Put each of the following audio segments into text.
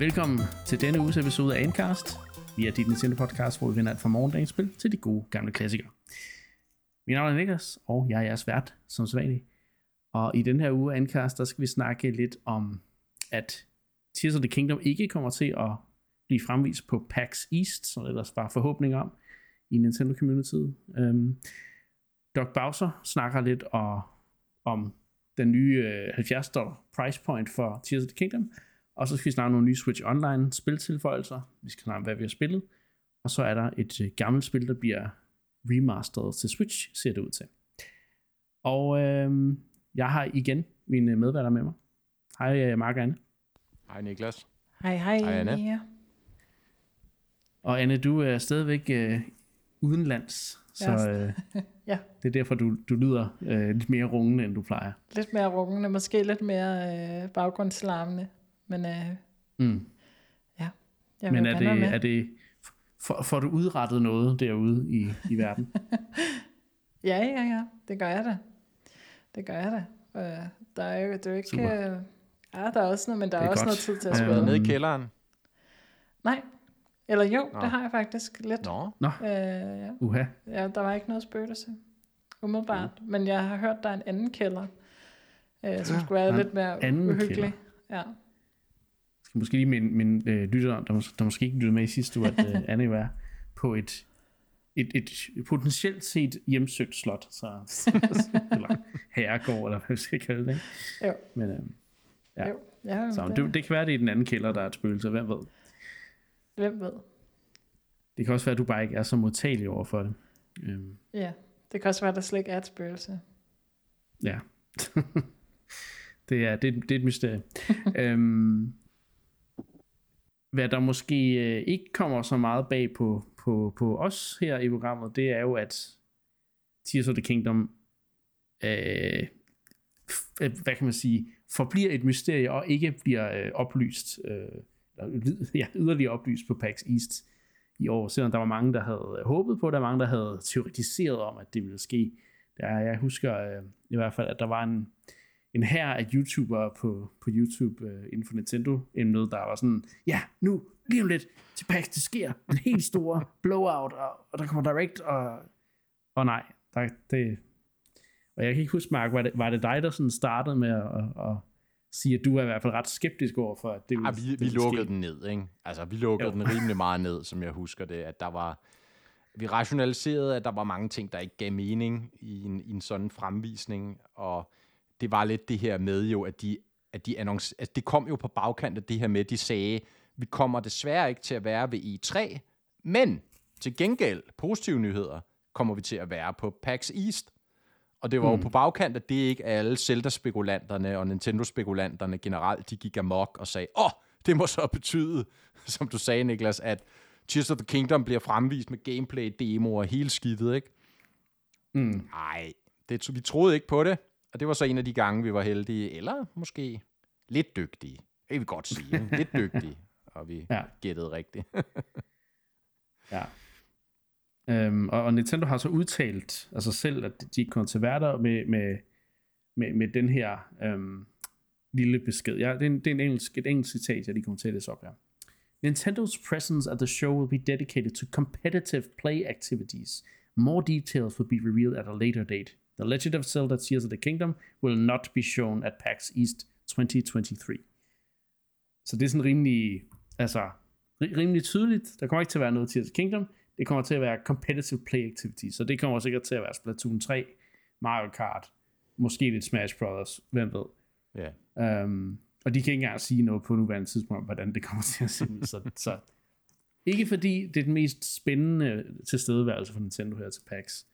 Velkommen til denne uges episode af Ancast. Vi er dit Nintendo podcast, hvor vi vender alt fra morgendagens spil til de gode gamle klassikere. Mit navn er Niklas, og jeg er jeres vært, som sædvanligt. Og i den her uge af Endcast, der skal vi snakke lidt om, at Tears of the Kingdom ikke kommer til at blive fremvist på PAX East, som ellers var forhåbning om i Nintendo Community. Um, øhm, Doc Bowser snakker lidt og, om den nye øh, 70 dollar price point for Tears of the Kingdom, og så skal vi snakke nogle nye Switch Online spiltilføjelser. Vi skal snakke hvad vi har spillet. Og så er der et øh, gammelt spil, der bliver remasteret til Switch, ser det ud til. Og øh, jeg har igen mine medværter med mig. Hej øh, Mark og Anne. Hej Niklas. Hej, hej. Hej, Anne. Ja. Og Anne, du er stadigvæk øh, udenlands, så Ja. øh, ja, det er derfor, du, du lyder øh, lidt mere rungende, end du plejer. lidt mere rungende, måske lidt mere øh, baggrundslarmende, men øh, Mm. ja, jeg Men er det, med. er det, for, får du udrettet noget derude i, i verden? Ja, ja, ja, det gør jeg da. Det gør jeg da. Øh, der er jo, det er jo ikke... Super. Øh, ja, der er også noget, men der er, Det er også godt. noget tid til at Øhm, spille. Nede i kælderen. Nej, eller jo, Nå. det har jeg faktisk lidt. Nå. Nå, Øh, ja. uha. ja, der var ikke noget spøgelse. Umiddelbart. Men jeg har hørt, der er en anden kælder, øh, som skulle Der er være lidt mere anden uhyggelig. kælder. Ja. Skal måske lige minde, minde øh, lytter, der, mås- der måske ikke lyttede med i sidste uge, at øh, Anne er på et, et, et potentielt set hjemsøgt slot, så, eller herregård, eller hvad vi skal kalde det. Ikke? Jo. Men, øh, Ja. Jo, ja, så det, det, det kan være, det er i den anden kælder, der er et spøgelse, hvem ved. hvem ved. Det kan også være, at du bare ikke er så modtagelig over for det. Øhm, Ja, det kan også være, der slet ikke er et spøgelse. ja. det, er, det, det er et mysterie. øhm, hvad der måske øh, ikke kommer så meget bag på, på, på os her i programmet, det er jo, at Tears of the Kingdom øh, øh hvad kan man sige, forbliver et mysterie og ikke bliver øh, oplyst, øh, ja, yderligere oplyst på PAX East i år, selvom der var mange, der havde øh, håbet på der var mange, der havde teoretiseret om, at det ville ske. Der, jeg husker øh, i hvert fald, at der var en, en her af YouTubere på, på YouTube øh, inden for Nintendo-emnet, der var sådan, ja, nu, lige om lidt, til PAX, det sker, en helt store blowout, og, og der kommer Direct, og, og nej, der, det, og jeg kan ikke huske, Mark, var det, var det dig, der sådan startede med at, at, at sige, at du er i hvert fald ret skeptisk over for, at det ville, Ah, vi, det vi lukkede ske. den ned, ikke? Altså, vi lukkede Jo. den rimelig meget ned, som jeg husker det, at der var... Vi rationaliserede, at der var mange ting, der ikke gav mening i en, i en sådan fremvisning, og det var lidt det her med jo, at de, at de annoncer, at det kom jo på bagkant af det her med, at de sagde, vi kommer desværre ikke til at være ved E3, men til gengæld, positive nyheder, kommer vi til at være på PAX East. Og det var jo på bagkant, at det ikke alle Zelda-spekulanterne og Nintendo-spekulanterne generelt, de gik amok og sagde, åh, oh, det må så betyde, som du sagde, Niklas, at Tears of the Kingdom bliver fremvist med gameplay, demo og hele skidtet, ikke? Mm. Nej, det, vi troede ikke på det, og det var så en af de gange, vi var heldige, eller måske lidt dygtige. Det kan vi godt sige, lidt dygtige, og vi Ja. gættede rigtigt. Ja. Øhm, og, og Nintendo har så udtalt altså selv, at de kommer til der med, med, med, med den her øhm, lille besked. Ja, det er, en, det er en engelsk, et engelsk citat, jeg lige kommer til at læse op her. Nintendo's presence at the show will be dedicated to competitive play activities. More details will be revealed at a later date. The Legend of Zelda Tears of the Kingdom will not be shown at PAX East 2023. Så det er sådan rimelig, altså, ri- rimelig tydeligt. Der kommer ikke til at være noget Tears of the Kingdom. Det kommer til at være competitive play activities. Så det kommer sikkert til at være Splatoon 3, Mario Kart, måske lidt Smash Brothers, hvem ved. ja. Um, og de kan ikke engang sige noget på nuværende tidspunkt, hvordan det kommer til at se ud. Så, så ikke fordi det er den mest spændende tilstedeværelse for Nintendo her til PAX.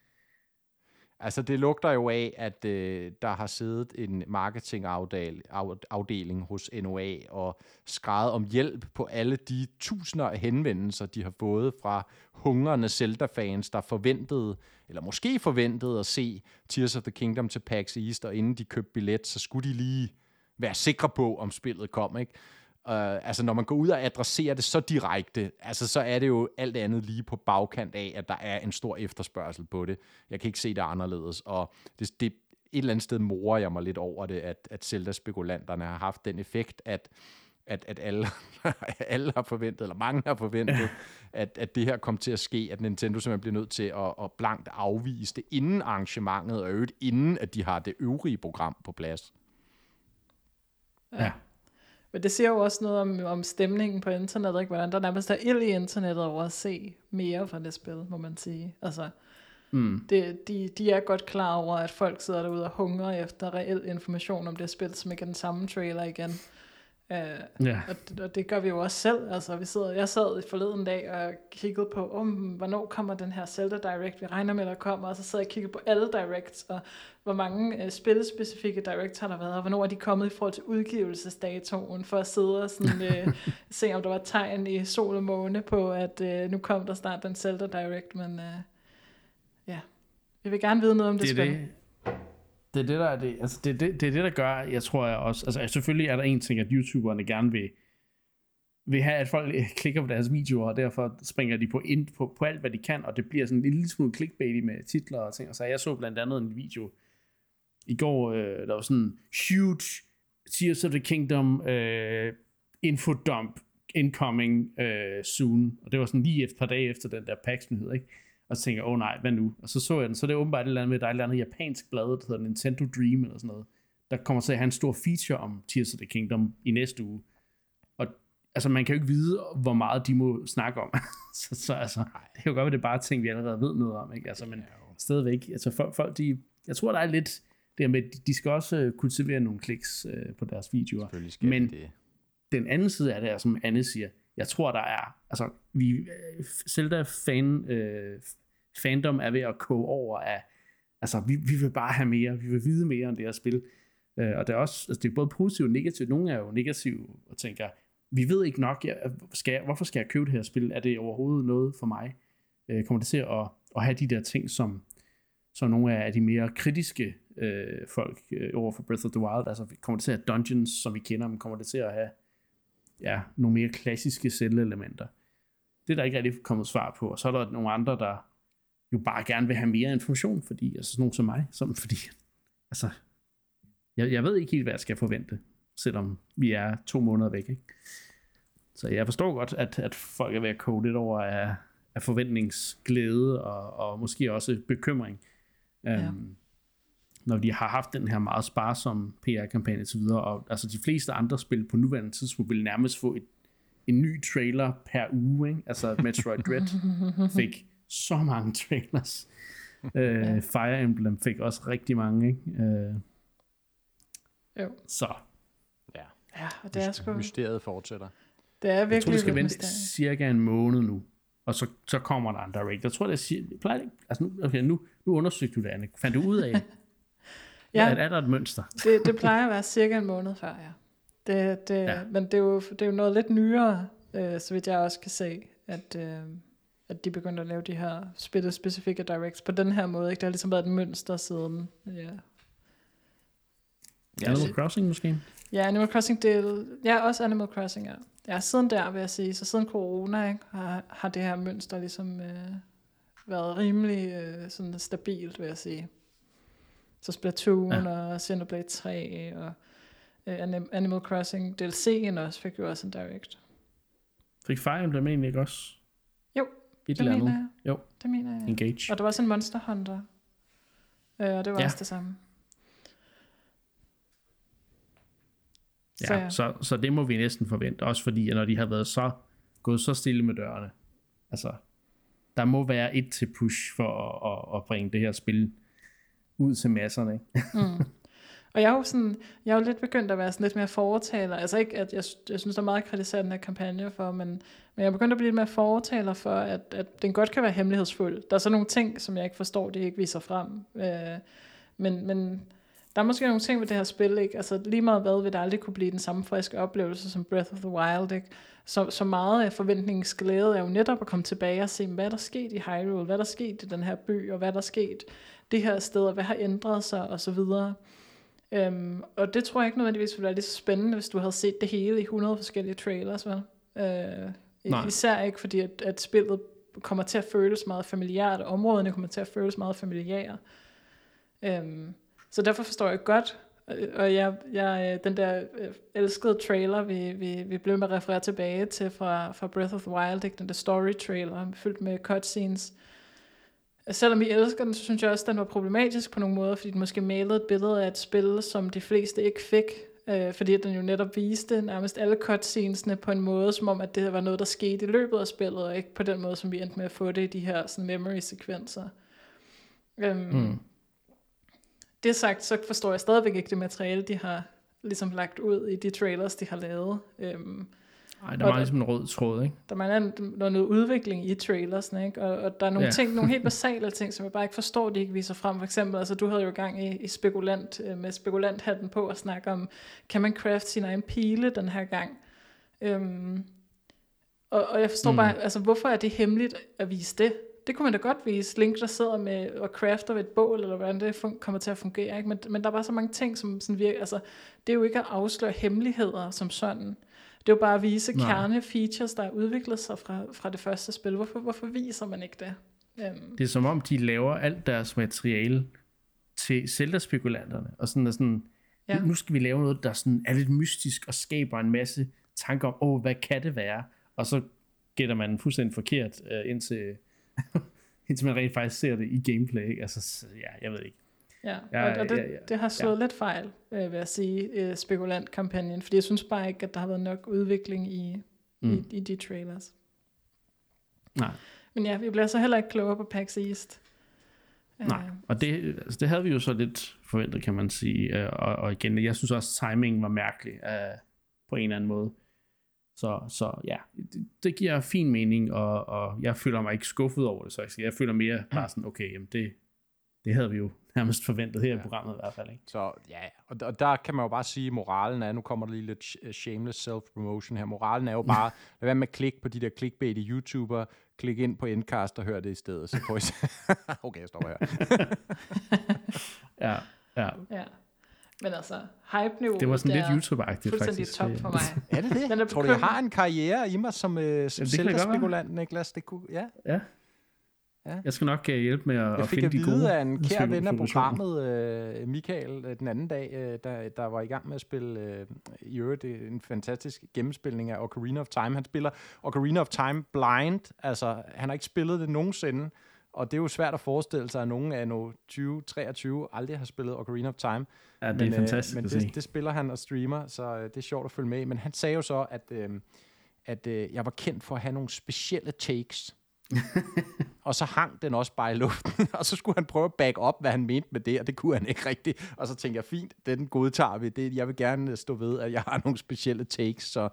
Altså, det lugter jo af, at øh, der har siddet en marketingafdeling hos NOA og skrevet om hjælp på alle de tusinder af henvendelser, de har fået fra hungrende Zelda-fans, der forventede, eller måske forventede at se Tears of the Kingdom til PAX East, og inden de købte billet, så skulle de lige være sikre på, om spillet kom, ikke? Uh, altså, når man går ud og adresserer det så direkte, altså, så er det jo alt andet lige på bagkant af, at der er en stor efterspørgsel på det. Jeg kan ikke se det anderledes, og det, det et eller andet sted morer jeg mig lidt over det, at, at Zelda-spekulanterne har haft den effekt, at at, at alle, alle har forventet, eller mange har forventet, at, at det her kom til at ske, at Nintendo simpelthen bliver nødt til at, at blankt afvise det inden arrangementet, og øvrigt inden, at de har det øvrige program på plads. Ja. Men det siger jo også noget om, om stemningen på internettet, ikke? hvordan der nærmest er ild i internettet over at se mere fra det spil, må man sige. Altså, Mm. det, de, de er godt klar over, at folk sidder derude og hungrer efter reel information om det spil, som ikke er den samme trailer igen. Uh, Ja. og, det, og det gør vi jo også selv. Altså, vi sidder, jeg sad forleden dag og kiggede på, om hvornår kommer den her Zelda Direct, vi regner med, at der kommer, og så sad jeg og kiggede på alle Directs, og hvor mange uh, spilspecifikke Directs har der været, og hvornår er de kommet i forhold til udgivelsesdatoen, for at sidde og sådan, uh, se, om der var tegn i sol og måne på, at uh, nu kom der snart den Zelda Direct, men uh, ja, vi vil gerne vide noget om det, det spil. det. Det er det, der er det. Altså, det, det, det er det, der gør, jeg tror jeg også, altså selvfølgelig er der en ting, at YouTuberne gerne vil, vil have, at folk klikker på deres videoer, og derfor springer de på, ind, på, på alt, hvad de kan, og det bliver sådan en lille smule clickbaity med titler og ting. Og Så jeg så blandt andet en video i går, øh, der var sådan, huge Tears of the Kingdom øh, infodump incoming øh, soon, og det var sådan lige et par dage efter den der PAX-nyhed, ikke? Og så tænker åh oh, nej, hvad nu? Og så så jeg den, så det er åbenbart et eller andet med, der er et eller andet japansk blad, der hedder Nintendo Dream eller sådan noget, der kommer til at have en stor feature om Tears of the Kingdom i næste uge. Og altså, man kan jo ikke vide, hvor meget de må snakke om. så, så altså, det kan jo godt være, det er bare ting, vi allerede ved noget om, ikke? Altså, men stadigvæk, altså folk, folk de, jeg tror, der er lidt det med, de- skal også øh, kultivere nogle kliks øh, på deres videoer. Selvfølgelig skal Men- Men... det. Den anden side af det er, som Anne siger, jeg tror, der er, altså, vi, øh, Zelda-fan, øh, fandom er ved at koge over af, altså, vi, vi vil bare have mere, vi vil vide mere om det her spil. Øh, og det er også, altså, det er både positivt og negativt. Nogle er jo negative og tænker, vi ved ikke nok, jeg, skal jeg, hvorfor skal jeg købe det her spil? Er det overhovedet noget for mig? Øh, kommer det til at, at have de der ting, som, som nogle af de mere kritiske øh, folk øh, over for Breath of the Wild, altså kommer det til at have dungeons, som vi kender dem, kommer det til at have ja, nogle mere klassiske Zelda-elementer. Det er der ikke rigtig kommet svar på, og så er der nogle andre, der jo bare gerne vil have mere information, fordi, altså sådan nogle som mig, som, fordi, altså, jeg, jeg ved ikke helt, hvad jeg skal forvente, selvom vi er to måneder væk, ikke? Så jeg forstår godt, at, at folk er ved at koge lidt over af, af forventningsglæde og, og måske også bekymring. Ja. Um, når de har haft den her meget sparsomme PR-kampagne videre, og altså de fleste andre spil på nuværende tidspunkt vil nærmest få et, en ny trailer per uge, ikke? altså Metroid Dread fik så mange trailers. Uh, Fire Emblem fik også rigtig mange, ikke? Uh, Jo. så Ja. Ja, og det er sgu, Mysteriet fortsætter. det er jeg tror, virkelig det skal vente mysterie. cirka en måned nu, og så, så kommer der en direct. Jeg tror, det er, plejer. Altså nu, okay, nu, nu undersøgte du det, Anne. Fandt du ud af, Ja. er, er der et mønster? Det, det plejer at være cirka en måned før, ja. Det, det, Ja. Men det er, jo, det er jo noget lidt nyere, øh, så vidt jeg også kan se, at, øh, at de begyndte at lave de her spil-specifikke directs på den her måde. Ikke? Det har ligesom været et mønster siden. Ja, Ja, Animal Crossing måske? ja Animal Crossing, det er, ja, også Animal Crossing, ja. Ja, siden der vil jeg sige, så siden corona, ikke, har, har det her mønster ligesom øh, været rimelig øh, sådan stabilt, vil jeg sige. Så Splatoon Ja. og Xenoblade 3 og øh, Anim- Animal Crossing DLC'en også fik jo også en direct. Fik Fire Emblem egentlig ikke også? Jo, Et det eller mener andet. jeg. Jo, Det mener jeg. Engage. Og der var også en Monster Hunter. Øh, og det var ja. også det samme. Ja, Så ja. så, så det må vi næsten forvente. Også fordi, at når de har været så gået så stille med dørene. Altså, der må være et til push for at, at, at bringe det her spil ud til masserne. Ikke? Mm. Og jeg er jo sådan, jeg er jo lidt begyndt at være sådan lidt mere fortaler. Altså ikke, at jeg, jeg synes, der er meget kritiseret den her kampagne for, men, men jeg er begyndt at blive lidt mere fortaler for, at, at den godt kan være hemmelighedsfuld. Der er så nogle ting, som jeg ikke forstår, de ikke viser frem. Øh, men, men der er måske nogle ting ved det her spil, ikke? Altså lige meget hvad vil det aldrig kunne blive den samme friske oplevelse som Breath of the Wild, ikke? Så, så meget af forventningens glæde er jo netop at komme tilbage og se, hvad der er sket i Hyrule, hvad der er sket i den her by, og hvad der er sket det her sted, og hvad har ændret sig, og så videre. Øhm, og det tror jeg ikke nødvendigvis ville være lige så spændende, hvis du havde set det hele i 100 forskellige trailers, vel? Øh, Nej. især ikke fordi, at, at spillet kommer til at føles meget familiært, og områderne kommer til at føles meget familiære. Øhm, så derfor forstår jeg godt, Og jeg, jeg, den der øh, elskede trailer, vi, vi, vi blev med at referere tilbage til fra, fra Breath of the Wild, ikke? den der story trailer, fyldt med cutscenes. Selvom vi elsker den, så synes jeg også, at den var problematisk på nogle måder, fordi den måske malede et billede af et spil, som de fleste ikke fik, øh, fordi den jo netop viste nærmest alle cutscenesene på en måde, som om, at det var noget, der skete i løbet af spillet, og ikke på den måde, som vi endte med at få det i de her sådan, memory-sekvenser. Øhm, mm. Det sagt, så forstår jeg stadigvæk ikke det materiale, de har ligesom lagt ud i de trailers, de har lavet. Øhm, Nej, der er ligesom en rød tråd, ikke? Der er noget, noget udvikling i trailersne, ikke? Og, og der er nogle ja. ting, nogle helt basale ting, som jeg bare ikke forstår, de ikke viser frem. For eksempel, altså du havde jo gang i, i spekulant, øh, med spekulanthatten på og snakke om, kan man craft sin egen pile den her gang? Øhm, og, og jeg forstår mm. bare, altså hvorfor er det hemmeligt at vise det? Det kunne man da godt vise. Link, der sidder med og crafter ved et bål, eller hvordan det fun- kommer til at fungere. Ikke? Men, men der er bare så mange ting, som sådan virker. Altså, det er jo ikke at afsløre hemmeligheder som sådan. Det er jo bare at vise Nej. kerne-features, der er udviklet sig fra, fra det første spil. Hvorfor, hvorfor viser man ikke det? Um. Det er som om, de laver alt deres materiale til Zelda-spekulanterne. Og sådan er sådan, ja. nu skal vi lave noget, der sådan er lidt mystisk og skaber en masse tanker om, åh, hvad kan det være? Og så gætter man fuldstændig forkert, uh, indtil, indtil man rent faktisk ser det i gameplay. Altså, ja, jeg ved ikke. Ja, ja, og det, ja, ja. det har slået ja. lidt fejl, øh, vil jeg sige, øh, spekulantkampagnen, fordi jeg synes bare ikke, at der har været nok udvikling i, mm. i, i de trailers. Nej. Men ja, vi bliver så heller ikke klogere på PAX East. Nej, uh, og det, altså, det havde vi jo så lidt forventet, kan man sige. Uh, og, og igen, jeg synes også, timingen var mærkelig uh, på en eller anden måde. Så, så ja, det, det giver fin mening, og, og jeg føler mig ikke skuffet over det, så jeg, jeg føler mere bare sådan, okay, jamen det, det havde vi jo nærmest forventet her ja. i programmet i hvert fald. Ikke? Så ja, og, og der kan man jo bare sige, at moralen er, nu kommer der lige lidt shameless self-promotion her, moralen er jo bare, lad være med at klikke på de der clickbait i YouTuber, klik ind på Endcast og hør det i stedet. Så prøv okay, jeg stopper her. ja, ja. ja. Men altså, hype nu Det var sådan lidt YouTube-agtigt, faktisk. top for mig. er det det? er Tror du, jeg har en karriere i mig som, øh, som spekulant, Niklas? Det kunne, ja. ja. Ja. Jeg skal nok uh, hjælpe med at, at finde de gode. Jeg fik af en kær ven af programmet, uh, Michael, uh, den anden dag, uh, der, der var i gang med at spille uh, i øvrigt en fantastisk gennemspilning af Ocarina of Time. Han spiller Ocarina of Time blind, altså han har ikke spillet det nogensinde, og det er jo svært at forestille sig, at nogen af nu 2023 aldrig har spillet Ocarina of Time. Ja, det er men, fantastisk men at det, det spiller han og streamer, så det er sjovt at følge med Men han sagde jo så, at, uh, at uh, jeg var kendt for at have nogle specielle takes og så hang den også bare i luften, og så skulle han prøve at back op, hvad han mente med det, og det kunne han ikke rigtigt. Og så tænkte jeg, fint, den godtager vi. Det, jeg vil gerne stå ved, at jeg har nogle specielle takes. Så, og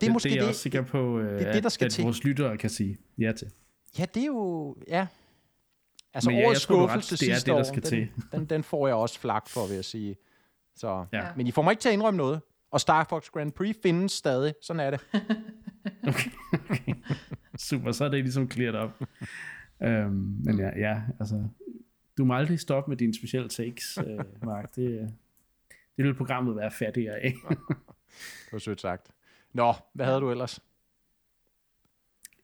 det er det, måske det, er jeg også sikker på, øh, det, det, der skal at, til. vores lyttere kan sige ja til. Ja, det er jo, ja. Altså Men ja, årets skuffelse sidste det er det, der skal år, til. Den, den, den får jeg også flak for, vil jeg sige. Så, ja. Men I får mig ikke til at indrømme noget. Og Star Fox Grand Prix findes stadig. Sådan er det. okay, okay. Super, så er det ligesom cleared op. øhm, men ja, ja, altså, du må aldrig stoppe med dine specielle takes, øh, Mark. Det, det vil programmet være fattigere af. det var sødt sagt. Nå, hvad havde du ellers?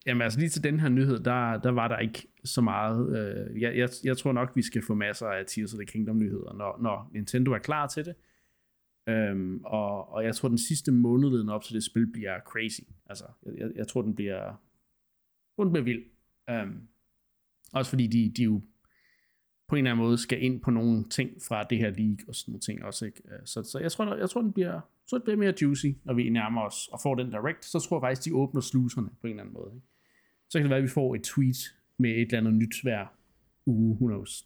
Jamen altså lige til den her nyhed, der, der var der ikke så meget. Øh, jeg, jeg, jeg tror nok, vi skal få masser af Tears of the Kingdom nyheder, når, når Nintendo er klar til det. Øhm, og, og jeg tror, den sidste måned op til det spil bliver crazy. Altså, jeg, jeg tror, den bliver den bliver vild. Um, også fordi de, de jo på en eller anden måde skal ind på nogle ting fra det her league og sådan nogle ting også. Ikke? Øh, så, så jeg tror, jeg tror, den bliver, så det bliver mere juicy, når vi nærmer os og får den direct. Så tror jeg faktisk, de åbner sluserne på en eller anden måde. Ikke? Så kan det være, at vi får et tweet med et eller andet nyt hver uge, who knows.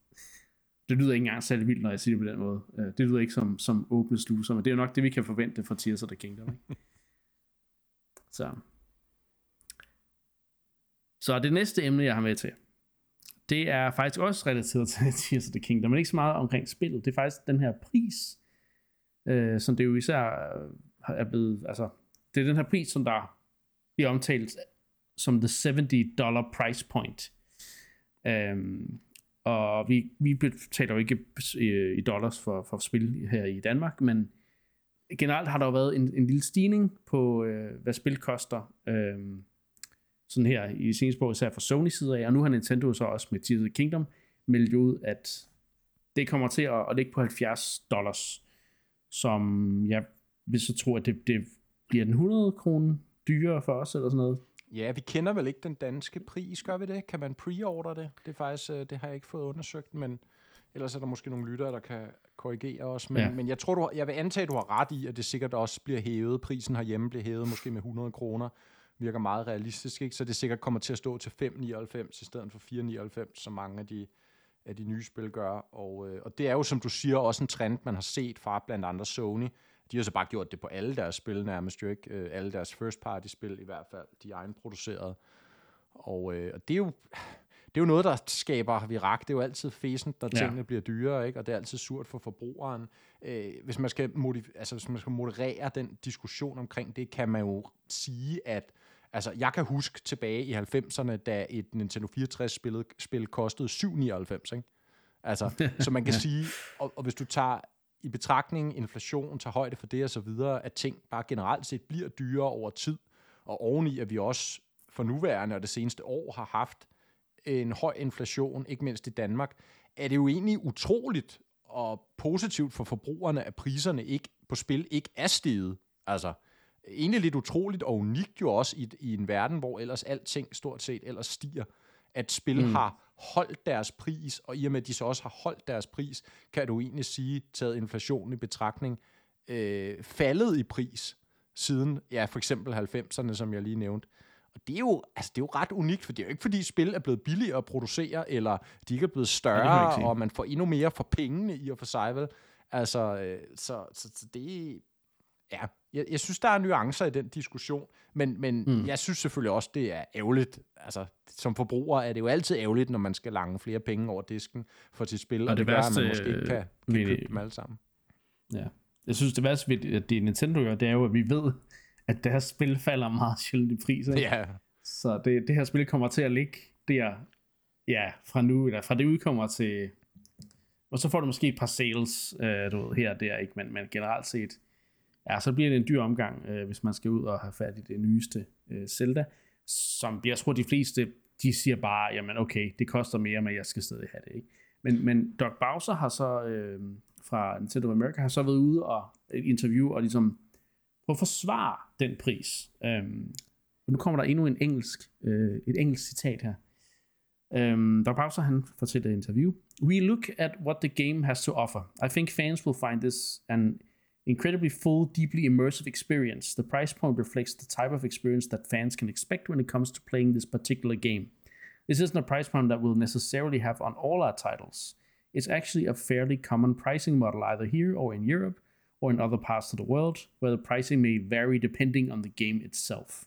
det lyder ikke engang særlig vildt, når jeg siger det på den måde. Øh, det lyder ikke som, som åbne sluser, men det er jo nok det, vi kan forvente fra Tears of the Kingdom. Ikke? Så så det næste emne, jeg har med til, det er faktisk også relateret til Tears of the Kingdom, men ikke så meget omkring spillet. Det er faktisk den her pris, øh, som det jo især øh, er blevet, altså, det er den her pris, som der bliver omtalt som the 70 dollar price point. Øhm, og vi, vi betaler jo ikke i, i dollars for, for spil her i Danmark, men generelt har der jo været en, en lille stigning på, øh, hvad spil koster. Øh, sådan her i seneste især fra Sony side af, og nu har Nintendo så også med Tears Kingdom meldt ud, at det kommer til at, at ligge på 70 dollars, som jeg vil så tro, at det, det bliver den 100 kroner dyrere for os, eller sådan noget. Ja, vi kender vel ikke den danske pris, gør vi det? Kan man pre-order det? Det er faktisk, øh, det har jeg ikke fået undersøgt, men ellers er der måske nogle lyttere, der kan korrigere os. Men, ja. men jeg tror, du, jeg vil antage, at du har ret i, at det sikkert også bliver hævet. Prisen herhjemme bliver hævet måske med 100 kroner. Virker meget realistisk, ikke? Så det sikkert kommer til at stå til 5,99 i stedet for 4,99, som mange af de, af de nye spil gør. Og, øh, og det er jo, som du siger, også en trend, man har set fra blandt andre Sony. De har så bare gjort det på alle deres spil nærmest jo ikke. Øh, alle deres first party spil i hvert fald, de egenproducerede. Og, øh, og det er jo det er jo noget, der skaber virak. Det er jo altid fæsen, når tingene ja. bliver dyrere, ikke? og det er altid surt for forbrugeren. Øh, hvis, man skal motiv- altså, hvis man skal moderere den diskussion omkring det, kan man jo sige, at altså, jeg kan huske tilbage i 90'erne, da et Nintendo 64-spil spil kostede 7,99. Ikke? Altså, så man kan sige, og, og hvis du tager i betragtning inflation, tager højde for det og så videre, at ting bare generelt set bliver dyrere over tid, og oveni at vi også for nuværende og det seneste år har haft en høj inflation, ikke mindst i Danmark, er det jo egentlig utroligt og positivt for forbrugerne, at priserne ikke på spil ikke er steget. Altså, egentlig lidt utroligt og unikt jo også i, i en verden, hvor ellers alting stort set ellers stiger, at spil mm. har holdt deres pris, og i og med, at de så også har holdt deres pris, kan du egentlig sige, taget inflationen i betragtning, øh, faldet i pris siden, ja, for eksempel 90'erne, som jeg lige nævnte. Og det er, jo, altså, det er jo ret unikt, for det er jo ikke, fordi spil er blevet billigere at producere, eller de ikke er blevet større, ja, og man får endnu mere for pengene i og for sig, vel? Altså, øh, så, så, så det... Ja, jeg, jeg synes, der er nuancer i den diskussion, men, men mm. jeg synes selvfølgelig også, det er ærgerligt. Altså, som forbruger er det jo altid ærgerligt, når man skal lange flere penge over disken for sit spil, og, og det, det værste, gør, at man måske ikke kan, kan vi, købe dem alle sammen. Ja. Jeg synes, det værste ved, at det Nintendo gør, det er jo, at vi ved, at deres spil falder meget sjældent i pris. Ikke? Ja. Så det, det her spil kommer til at ligge der, ja, fra nu, eller fra det udkommer til, og så får du måske et par sales, øh, du ved, her og der, ikke? Men, men generelt set, ja, så bliver det en dyr omgang, øh, hvis man skal ud og have fat i det nyeste øh, Zelda, som jeg tror de fleste, de siger bare, jamen okay, det koster mere, men jeg skal stadig have det, ikke? Men, men Doc Bowser har så, øh, fra Nintendo America, har så været ude og interview, og ligesom prøve at forsvare den pris. Um, nu kommer der endnu en engelsk, øh, et engelsk citat her. Um, Doc Bowser han fortæller i interview. We look at what the game has to offer. I think fans will find this an incredibly full, deeply immersive experience. The price point reflects the type of experience that fans can expect when it comes to playing this particular game. This isn't a price point that we'll necessarily have on all our titles. It's actually a fairly common pricing model either here or in Europe, or in other parts of the world, where the pricing may vary depending on the game itself.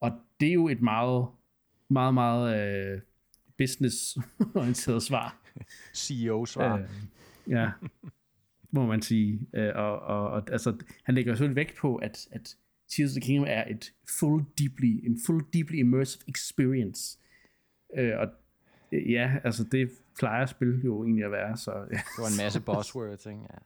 Og det er jo et meget, meget, meget uh, business-orienteret svar. CEO-svar. Uh, ja, må man sige. Uh, og, og, og altså, han lægger selvfølgelig vægt på, at, at Tears of the Kingdom er et full deeply, en full deeply immersive experience. Uh, og ja, altså det plejer spil jo egentlig at være. Så, ja. Det var en masse buzzwords, ikke? Ja.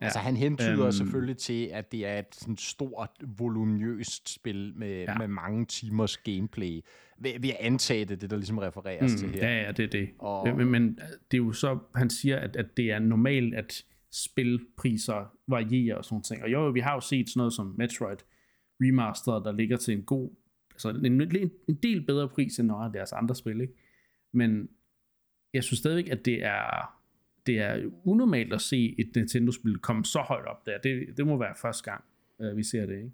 Ja. Altså han hentyder øhm, selvfølgelig til, at det er et sådan stort, voluminøst spil med, ja. med mange timers gameplay. Ved, ved at antage det, det der ligesom refereres mm, til her. Ja, ja, det er det. Og, men, men det er jo så, han siger, at, at det er normalt, at spilpriser varierer og sådan ting. Og jo, vi har jo set sådan noget som Metroid Remastered, der ligger til en god, altså en, en del bedre pris end nogle af deres andre spil, ikke? Men jeg synes stadigvæk, at det er det er unormalt at se et Nintendo-spil komme så højt op der. Det, det må være første gang, uh, vi ser det, ikke?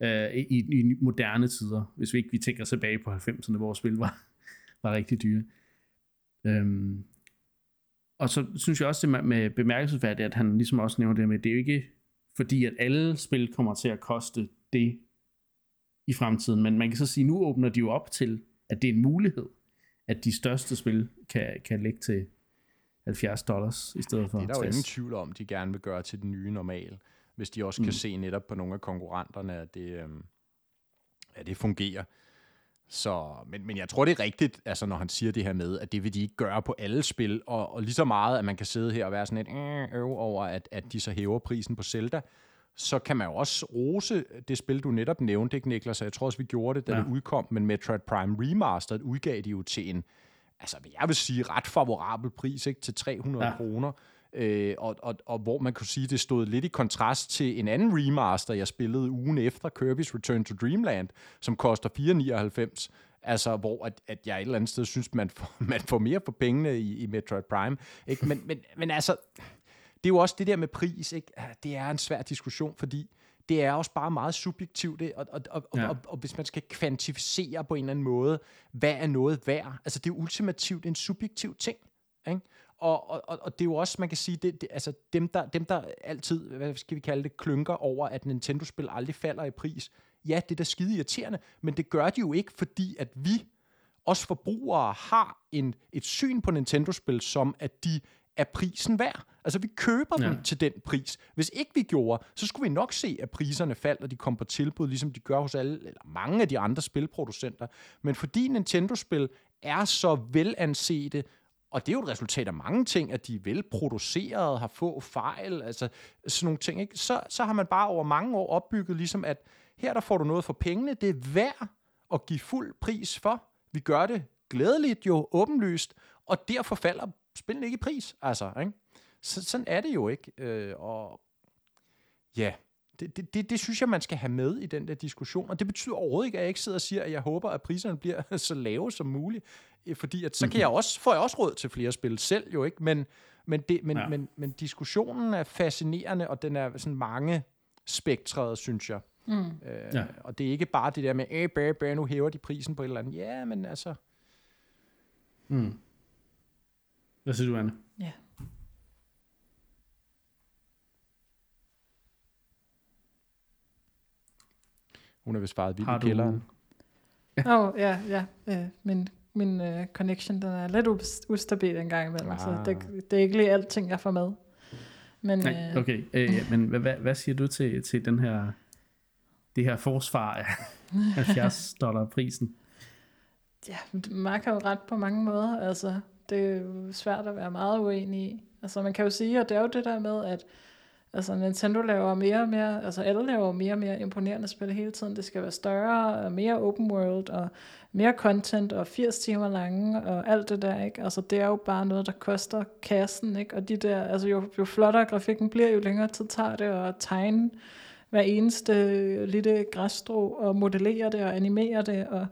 Uh, i, i moderne tider, hvis vi ikke vi tænker tilbage på 90'erne, hvor spil var, var rigtig dyre. Um, og så synes jeg også, det med, med bemærkelsesværdigt, at han ligesom også nævner det med, det er jo ikke fordi, at alle spil kommer til at koste det i fremtiden, men man kan så sige, nu åbner de jo op til, at det er en mulighed, at de største spil kan, kan lægge til 70 dollars i stedet for Det er der 60. jo ingen tvivl om, de gerne vil gøre til den nye normal, hvis de også mm. kan se netop på nogle af konkurrenterne, at det, øhm, at det fungerer. Så, men, men jeg tror, det er rigtigt, altså, når han siger det her med, at det vil de ikke gøre på alle spil, og, og lige så meget, at man kan sidde her og være sådan et øh, over, at, at de så hæver prisen på Zelda, så kan man jo også rose det spil, du netop nævnte, ikke Niklas? Jeg tror også, vi gjorde det, da ja. det udkom, men Metroid Prime Remastered udgav de jo til en, altså jeg vil sige, ret favorabel pris ikke, til 300 ja. kroner. Øh, og, og, og hvor man kunne sige, det stod lidt i kontrast til en anden remaster, jeg spillede ugen efter, Kirby's Return to Dreamland, som koster 499. Altså, hvor at, at jeg et eller andet sted synes, man får, man får mere for pengene i, i Metroid Prime. Ikke? Men, men, men altså, det er jo også det der med pris, ikke? det er en svær diskussion, fordi det er også bare meget subjektivt, og, og, og, ja. og, og, og hvis man skal kvantificere på en eller anden måde, hvad er noget værd? Altså, det er ultimativt en subjektiv ting. Ikke? Og, og, og det er jo også, man kan sige, det, det, altså dem der, dem, der altid, hvad skal vi kalde det, klynker over, at Nintendo-spil aldrig falder i pris, ja, det er da skide irriterende, men det gør de jo ikke, fordi at vi, os forbrugere, har en, et syn på Nintendo-spil, som at de er prisen værd. Altså, vi køber ja. dem til den pris. Hvis ikke vi gjorde, så skulle vi nok se, at priserne faldt, og de kom på tilbud, ligesom de gør hos alle, eller mange af de andre spilproducenter. Men fordi Nintendo-spil er så velansete, og det er jo et resultat af mange ting, at de er velproduceret, har få fejl, altså sådan nogle ting, ikke? Så, så har man bare over mange år opbygget ligesom, at her der får du noget for pengene, det er værd at give fuld pris for. Vi gør det glædeligt jo, åbenlyst, og derfor falder spillene ikke i pris, altså, ikke? Så, sådan er det jo ikke, øh, og ja, det, det, det, det synes jeg, man skal have med i den der diskussion, og det betyder overhovedet ikke, at jeg ikke sidder og siger, at jeg håber, at priserne bliver så lave som muligt, øh, fordi at så kan jeg mhm. også, får jeg også råd til flere spil selv jo, ikke? Men, men, det, men, ja. men, men diskussionen er fascinerende, og den er sådan mange spektret, synes jeg. Mm. Øh, ja. Og det er ikke bare det der med, at bæ, bæ, nu hæver de prisen på et eller andet. Ja, men altså... Mm. Hvad siger du, Anne? Ja. Hun er vist faret vildt i kælderen. Åh, oh, ja, ja. Øh, min min uh, connection, den er lidt ustabil en gang imellem, ah. så det, det er ikke lige alting, jeg får med. Men, Nej, øh, okay, øh, men hvad, hvad, hvad siger du til, til den her, det her forsvar af 70 dollar prisen? Ja, Mark har jo ret på mange måder, altså det er jo svært at være meget uenig i. Altså man kan jo sige, og det er jo det der med, at Altså Nintendo laver mere og mere, altså alle laver mere og mere imponerende spil hele tiden. Det skal være større og mere open world og mere content og 80 timer lange og alt det der, ikke? Altså det er jo bare noget, der koster kassen, ikke? Og de der, altså jo, jo flottere grafikken bliver, jo længere tid tager det at tegne hver eneste lille græsstrå og modellere det og animere det og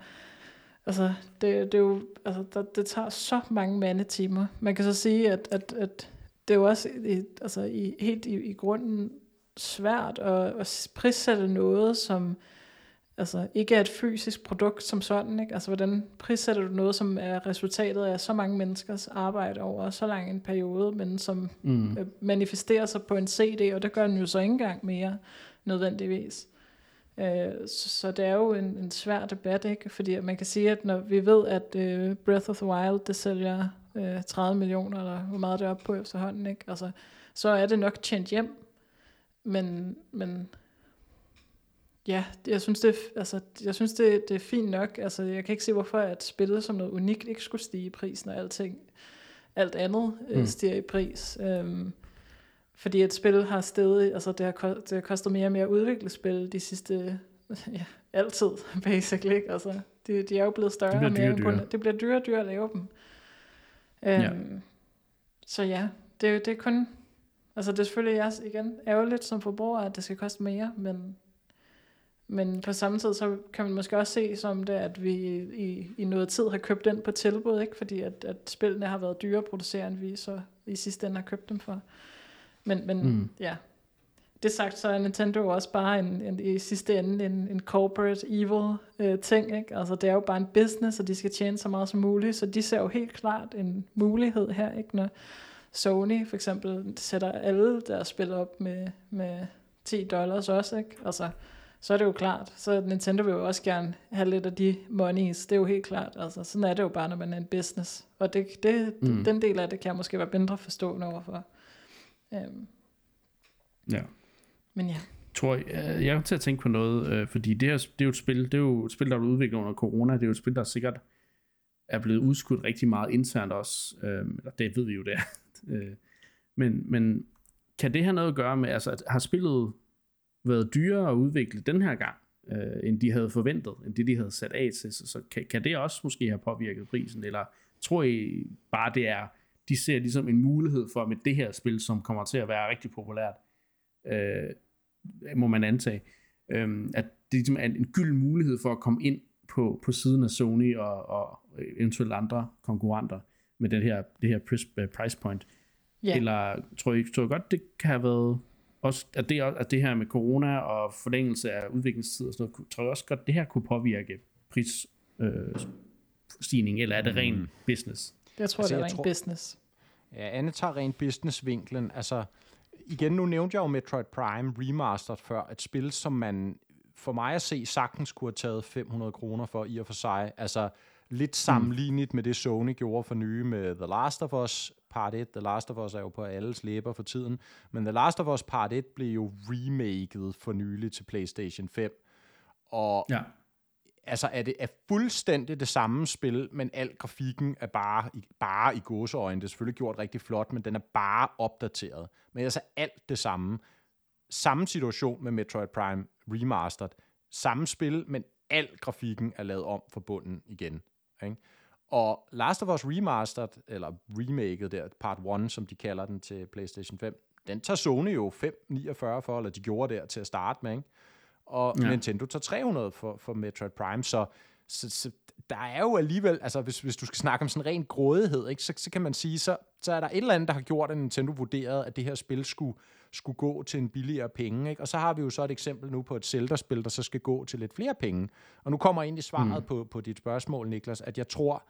altså det, det er jo, altså det, det tager så mange mandetimer. Man kan så sige, at, at, at det er jo også i, altså i, helt i, i grunden svært at, at prissætte noget, som altså ikke er et fysisk produkt som sådan. Ikke? Altså hvordan prissætter du noget, som er resultatet af så mange menneskers arbejde over så lang en periode, men som mm. Øh, manifesterer sig på en CD, og det gør den jo så ikke engang mere nødvendigvis. Øh, så det er jo en, en svær debat, ikke? fordi man kan sige, at når vi ved, at uh, Breath of the Wild, det sælger øh, 30 millioner, eller hvor meget det er oppe på efterhånden, ikke? Altså, så er det nok tjent hjem. Men, men ja, jeg synes, det, altså, jeg synes det, det er fint nok. Altså, jeg kan ikke se, hvorfor at spillet som noget unikt ikke skulle stige i pris, når alting, alt andet øh, mm. stiger i pris. Øhm, fordi et spil har stedet, altså det har, det har kostet mere og mere at udvikle spil de sidste, ja, altid, basically. Ikke? Altså, de, de er jo blevet større og mere dyre. Det bliver dyrere og dyrere at lave dem. Øhm, ja. Så ja, det, det er kun... Altså det er selvfølgelig jeg, igen ærgerligt som forbruger, at det skal koste mere, men, men på samme tid, så kan man måske også se som det, at vi i, i noget tid har købt den på tilbud, ikke? fordi at, at spillene har været dyre at producere, end vi så i sidste ende har købt dem for. Men, men mm. ja, det sagt, så er Nintendo også bare en, en, i sidste ende en, en corporate evil øh, ting. Ikke? Altså, det er jo bare en business, og de skal tjene så meget som muligt. Så de ser jo helt klart en mulighed her, ikke? når Sony for eksempel sætter alle deres spil op med, med 10 dollars også. Ikke? Altså, så er det jo klart. Så Nintendo vil jo også gerne have lidt af de monies. Det er jo helt klart. Altså, sådan er det jo bare, når man er en business. Og det, det, mm. den del af det kan jeg måske være mindre forstående overfor. Um, ja. Men ja. Tror jeg, jeg er til at tænke på noget, øh, fordi det, her, det er jo et spil, det er jo et spil, der er udviklet under corona. Det er jo et spil, der sikkert er blevet udskudt rigtig meget internt også. Øh, eller det ved vi jo, det er. Øh, men, men kan det have noget at gøre med, altså at har spillet været dyrere at udvikle den her gang, øh, end de havde forventet, end det de havde sat af til, så, så kan, kan det også måske have påvirket prisen, eller tror I bare det er, de ser ligesom en mulighed for med det her spil, som kommer til at være rigtig populært, øh, må man antage, øh, at det ligesom er en gylden mulighed for at komme ind på, på siden af Sony og, og eventuelt andre konkurrenter med det her, det her price point. Yeah. Eller tror I, tror I godt, det kan have været også, at det, at det her med corona og forlængelse af udviklingstid og sådan noget, tror jeg også godt, det her kunne påvirke prisstigning, øh, eller er det ren mm. business? Jeg tror, altså, det er ren tror, business. Ja, Anne tager ren business-vinklen. Altså, igen, nu nævnte jeg jo Metroid Prime Remastered før, et spil, som man for mig at se sagtens kunne have taget 500 kroner for i og for sig. Altså, lidt sammenlignet mm. med det Sony gjorde for nye med The Last of Us Part 1. The Last of Us er jo på alles læber for tiden. Men The Last of Us Part 1 blev jo remaket for nylig til PlayStation 5. Og ja altså er det er fuldstændig det samme spil, men al grafikken er bare, bare i gåseøjne. Det er selvfølgelig gjort rigtig flot, men den er bare opdateret. Men altså alt det samme. Samme situation med Metroid Prime Remastered. Samme spil, men al grafikken er lavet om for bunden igen. Ikke? Og Last of Us Remastered, eller remaket der, part 1, som de kalder den til PlayStation 5, den tager Sony jo 5,49 for, eller de gjorde der til at starte med, ikke? Og ja. Nintendo tager 300 for, for Metroid Prime, så, så, så der er jo alligevel, altså hvis, hvis du skal snakke om sådan ren grådighed, ikke, så, så kan man sige, så, så er der et eller andet, der har gjort, at Nintendo vurderede, at det her spil skulle, skulle gå til en billigere penge. Ikke? Og så har vi jo så et eksempel nu på et Zelda-spil, der så skal gå til lidt flere penge. Og nu kommer ind i svaret mm. på, på dit spørgsmål, Niklas, at jeg tror,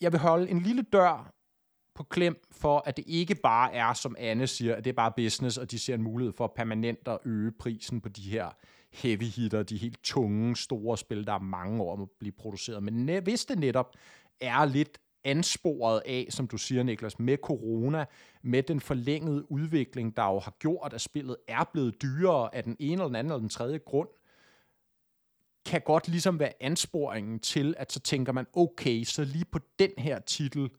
jeg vil holde en lille dør på klem for, at det ikke bare er, som Anne siger, at det er bare business, og de ser en mulighed for permanent at øge prisen på de her heavy hitter, de helt tunge, store spil, der er mange år om at blive produceret. Men hvis det netop er lidt ansporet af, som du siger, Niklas, med corona, med den forlængede udvikling, der jo har gjort, at spillet er blevet dyrere af den ene eller den anden eller den tredje grund, kan godt ligesom være ansporingen til, at så tænker man, okay, så lige på den her titel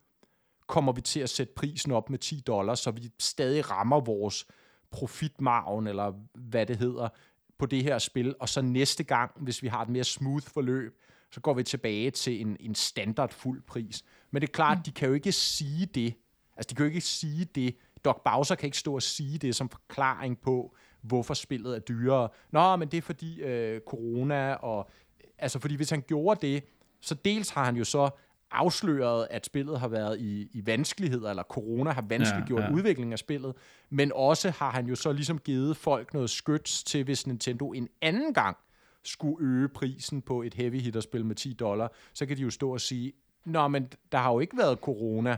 kommer vi til at sætte prisen op med 10 dollars, så vi stadig rammer vores profitmargen, eller hvad det hedder, på det her spil, og så næste gang, hvis vi har et mere smooth forløb, så går vi tilbage til en, en standard fuld pris. Men det er klart, mm. de kan jo ikke sige det. Altså, de kan jo ikke sige det. Doc Bowser kan ikke stå og sige det som forklaring på, hvorfor spillet er dyrere. Nå, men det er fordi øh, corona, og altså fordi hvis han gjorde det, så dels har han jo så afsløret, at spillet har været i, i vanskeligheder, eller corona har vanskeliggjort ja, ja. udviklingen af spillet, men også har han jo så ligesom givet folk noget skyts til, hvis Nintendo en anden gang skulle øge prisen på et heavy hitter-spil med 10 dollar, så kan de jo stå og sige, nå, men der har jo ikke været corona,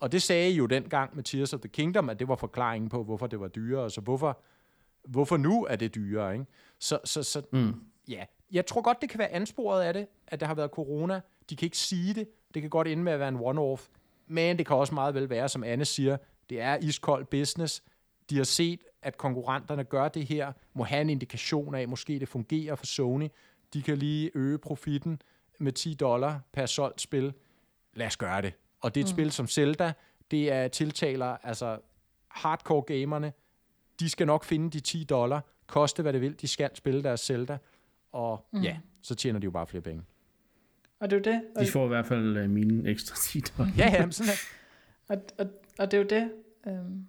og det sagde I jo dengang med Tears of the Kingdom, at det var forklaringen på, hvorfor det var dyrere, så hvorfor hvorfor nu er det dyrere, ikke? Så, så, så mm. ja, jeg tror godt, det kan være ansporet af det, at der har været corona. De kan ikke sige det. Det kan godt ende med at være en one-off. Men det kan også meget vel være, som Anne siger, det er iskold business. De har set, at konkurrenterne gør det her, må have en indikation af, måske det fungerer for Sony. De kan lige øge profitten med 10 dollar per solgt spil. Lad os gøre det. Og det er et mm. spil som Zelda, det er tiltaler altså hardcore gamerne, de skal nok finde de 10 dollar, koste hvad det vil, de skal spille deres Zelda, og mm. ja, så tjener de jo bare flere penge. Og det er jo det. Og de får i hvert fald uh, mine ekstra 10 dollar. ja, ja, sådan og, og, og det er jo det. Um,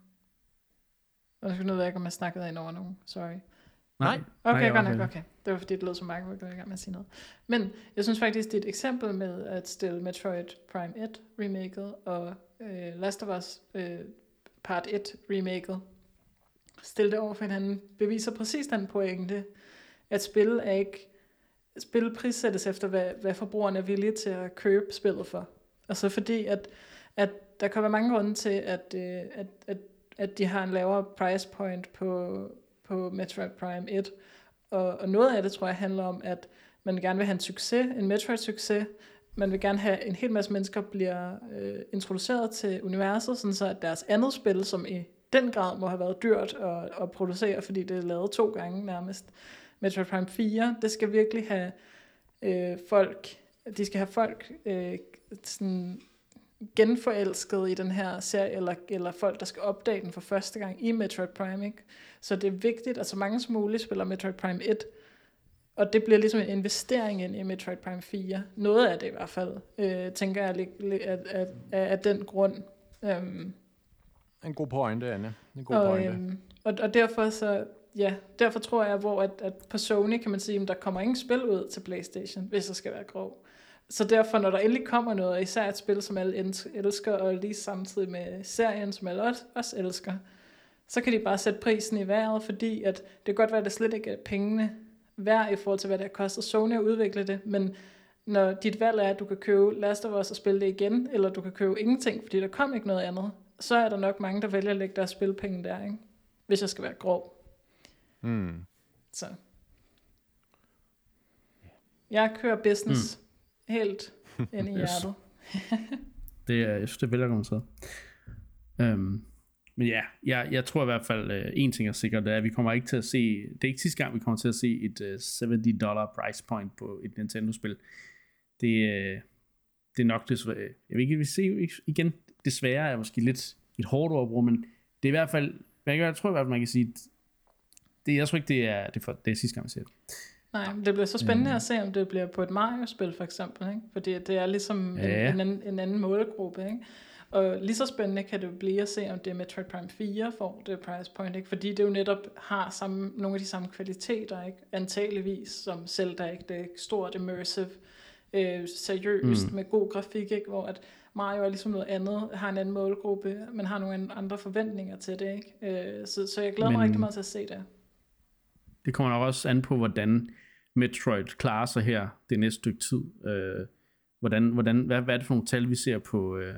og ved jeg ikke, om jeg snakkede ind over nogen. Sorry. Nej. Okay, godt nok, okay. Det var fordi, det lød som Mark, du var i gang med at sige noget. Men jeg synes faktisk, det er et eksempel med at stille Metroid Prime 1 remaket og øh, Last of Us øh, Part 1 remaket stille det over for hinanden, beviser præcis den pointe, at spil er ikke spil prissættes efter, hvad, hvad forbrugerne er villige til at købe spillet for. Altså fordi, at, at der kan være mange grunde til, at, øh, at, at, at de har en lavere price point på, på Metroid Prime 1. Og, og noget af det, tror jeg, handler om, at man gerne vil have en succes, en Metroid-succes. Man vil gerne have, en hel masse mennesker bliver øh, introduceret til universet, sådan så at deres andet spil, som i den grad må have været dyrt at, at producere, fordi det er lavet to gange nærmest. Metroid Prime 4, det skal virkelig have øh, folk, de skal have folk øh, sådan genforelsket i den her serie, eller, eller folk, der skal opdage den for første gang i Metroid Prime. Ikke? Så det er vigtigt, at så mange som muligt spiller Metroid Prime 1, og det bliver ligesom en investering ind i Metroid Prime 4. Noget af det i hvert fald, øh, tænker jeg, at, at, at, at den grund. Øhm, en god pointe, Anne. En god og, pointe. Øhm, og, og derfor så, ja, derfor tror jeg, hvor at, at på Sony kan man sige, at der kommer ingen spil ud til Playstation, hvis jeg skal være grov. Så derfor, når der endelig kommer noget, især et spil, som alle elsker, og lige samtidig med serien, som alle også elsker, så kan de bare sætte prisen i vejret, fordi at det kan godt være, at det slet ikke er pengene værd i forhold til, hvad det har kostet Sony at udvikle det, men når dit valg er, at du kan købe Last of Us og spille det igen, eller du kan købe ingenting, fordi der kom ikke noget andet, så er der nok mange, der vælger at lægge deres spilpenge der, ikke? hvis jeg skal være grov. Mm. Så. Jeg kører business mm. helt ind i hjertet. det er, jeg synes, det er velargumenteret. Øhm, men ja, jeg, jeg tror i hvert fald, uh, en ting er sikkert, det er, at vi kommer ikke til at se, det er ikke sidste gang, vi kommer til at se et øh, 70 dollar price point på et Nintendo-spil. Det, uh, det er nok desværre, jeg vil ikke vi se igen, desværre er måske lidt et hårdt ord men det er i hvert fald, jeg tror i hvert fald, man kan sige, det, jeg tror ikke, det er, det er, for, det er sidste gang, vi ser det. Nej, men det bliver så spændende mm. at se, om det bliver på et Mario-spil for eksempel, ikke? fordi det er ligesom ja. en, en, anden, en anden målgruppe. Ikke? Og lige så spændende kan det blive at se, om det Metroid Prime 4 får det price point, ikke? fordi det jo netop har samme, nogle af de samme kvaliteter, ikke? antageligvis, som Zelda, ikke? det er stort, immersive, øh, seriøst, mm. med god grafik, ikke? hvor at Mario er ligesom noget andet, har en anden målgruppe, men har nogle andre forventninger til det. Ikke? Øh, så, så jeg glæder men... mig rigtig meget til at se det det kommer nok også an på, hvordan Metroid klarer sig her det næste stykke tid. Øh, hvordan, hvordan, hvad, hvad er det for nogle tal, vi ser på, øh,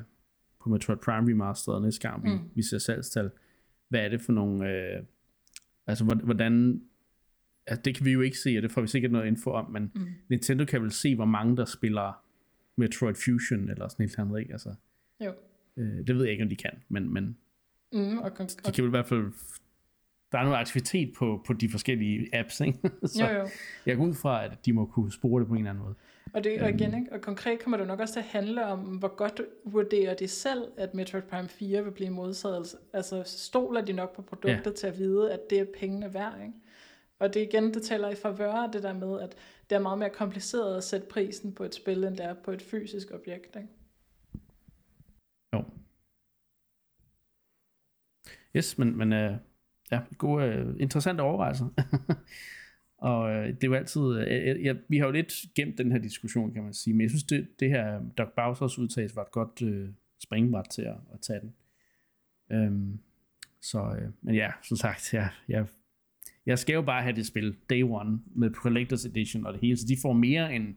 på Metroid Prime Remastered næste gang, vi, mm. vi ser salgstal? Hvad er det for nogle... Øh, altså, hvordan... Altså, det kan vi jo ikke se, og det får vi sikkert noget info om, men mm. Nintendo kan vel se, hvor mange der spiller Metroid Fusion, eller sådan et eller andet, ikke? Altså, jo. Øh, det ved jeg ikke, om de kan, men, men mm, og, og, de kan vel i hvert fald der er noget aktivitet på, på de forskellige apps, ikke? så jo, jo. jeg går ud fra, at de må kunne spore det på en eller anden måde. Og, det, og igen, øhm. ikke? og konkret kommer det nok også til at handle om, hvor godt vurderer de selv, at Metroid Prime 4 vil blive modtaget. Altså stoler de nok på produktet ja. til at vide, at det er pengene værd, ikke? Og det igen, det taler i favør det der med, at det er meget mere kompliceret at sætte prisen på et spil, end det er på et fysisk objekt, ikke? Jo. Yes, men, men uh, ja, gode, uh, interessante overvejelser. og uh, det er jo altid, uh, ja, vi har jo lidt gemt den her diskussion, kan man sige, men jeg synes, det, det her Doc Bowsers udtalelse var et godt uh, springbræt til at, at tage den. Um, så, uh, men ja, som sagt, ja, jeg, jeg skal jo bare have det spil day one med Collector's Edition og det hele, så de får mere end,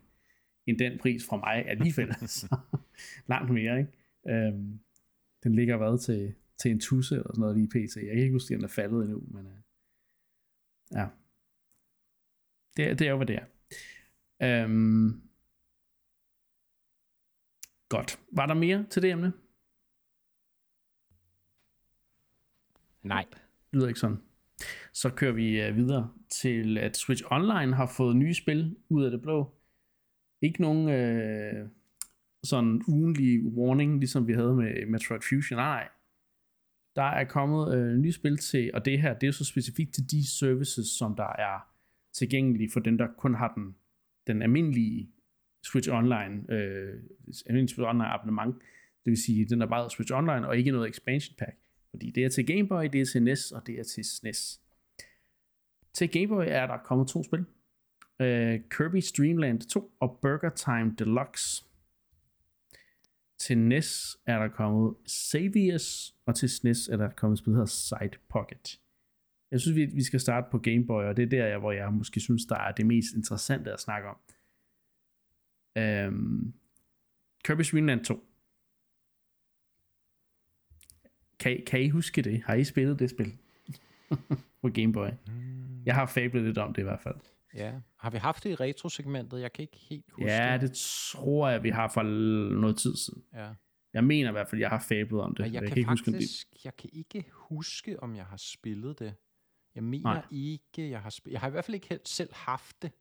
end den pris fra mig alligevel. så, langt mere, ikke? Um, den ligger hvad til til en tusse eller sådan noget lige pt. Jeg kan ikke huske, at den er faldet endnu, men uh, ja. Det, det er jo, hvad det er. Um, godt. Var der mere til det emne? Nej. Det lyder ikke sådan. Så kører vi uh, videre til, at Switch Online har fået nye spil ud af det blå. Ikke nogen uh, sådan ugenlig warning, ligesom vi havde med Metroid Fusion. Nej, der er kommet øh, nye spil til, og det her, det er jo så specifikt til de services, som der er tilgængelige for dem, der kun har den, den almindelige Switch Online, øh, almindelige Switch Online abonnement, det vil sige, den er bare Switch Online, og ikke noget expansion pack. Fordi det er til Game Boy, det er til NES, og det er til SNES. Til Game Boy er der kommet to spil. Øh, Kirby Dream Land 2 og Burger Time Deluxe. Til NES er der kommet Saviors, og til SNES er der kommet spil, der hedder Side Pocket. Jeg synes, vi, vi skal starte på Game Boy, og det er der, hvor jeg måske synes, der er det mest interessante at snakke om. Um, Kirby's Dream Land 2. Kan, kan I huske det? Har I spillet det spil? på Game Boy. Jeg har fablet lidt om det i hvert fald. Ja. Har vi haft det i retrosegmentet? Jeg kan ikke helt huske Ja, det tror jeg, vi har for noget tid siden. Ja. Jeg mener i hvert fald, jeg har fablet om det. jeg, jeg, kan, kan ikke faktisk, huske, det. jeg kan ikke huske, om jeg har spillet det. Jeg mener Nej. ikke, jeg har spillet. Jeg har i hvert fald ikke selv haft det.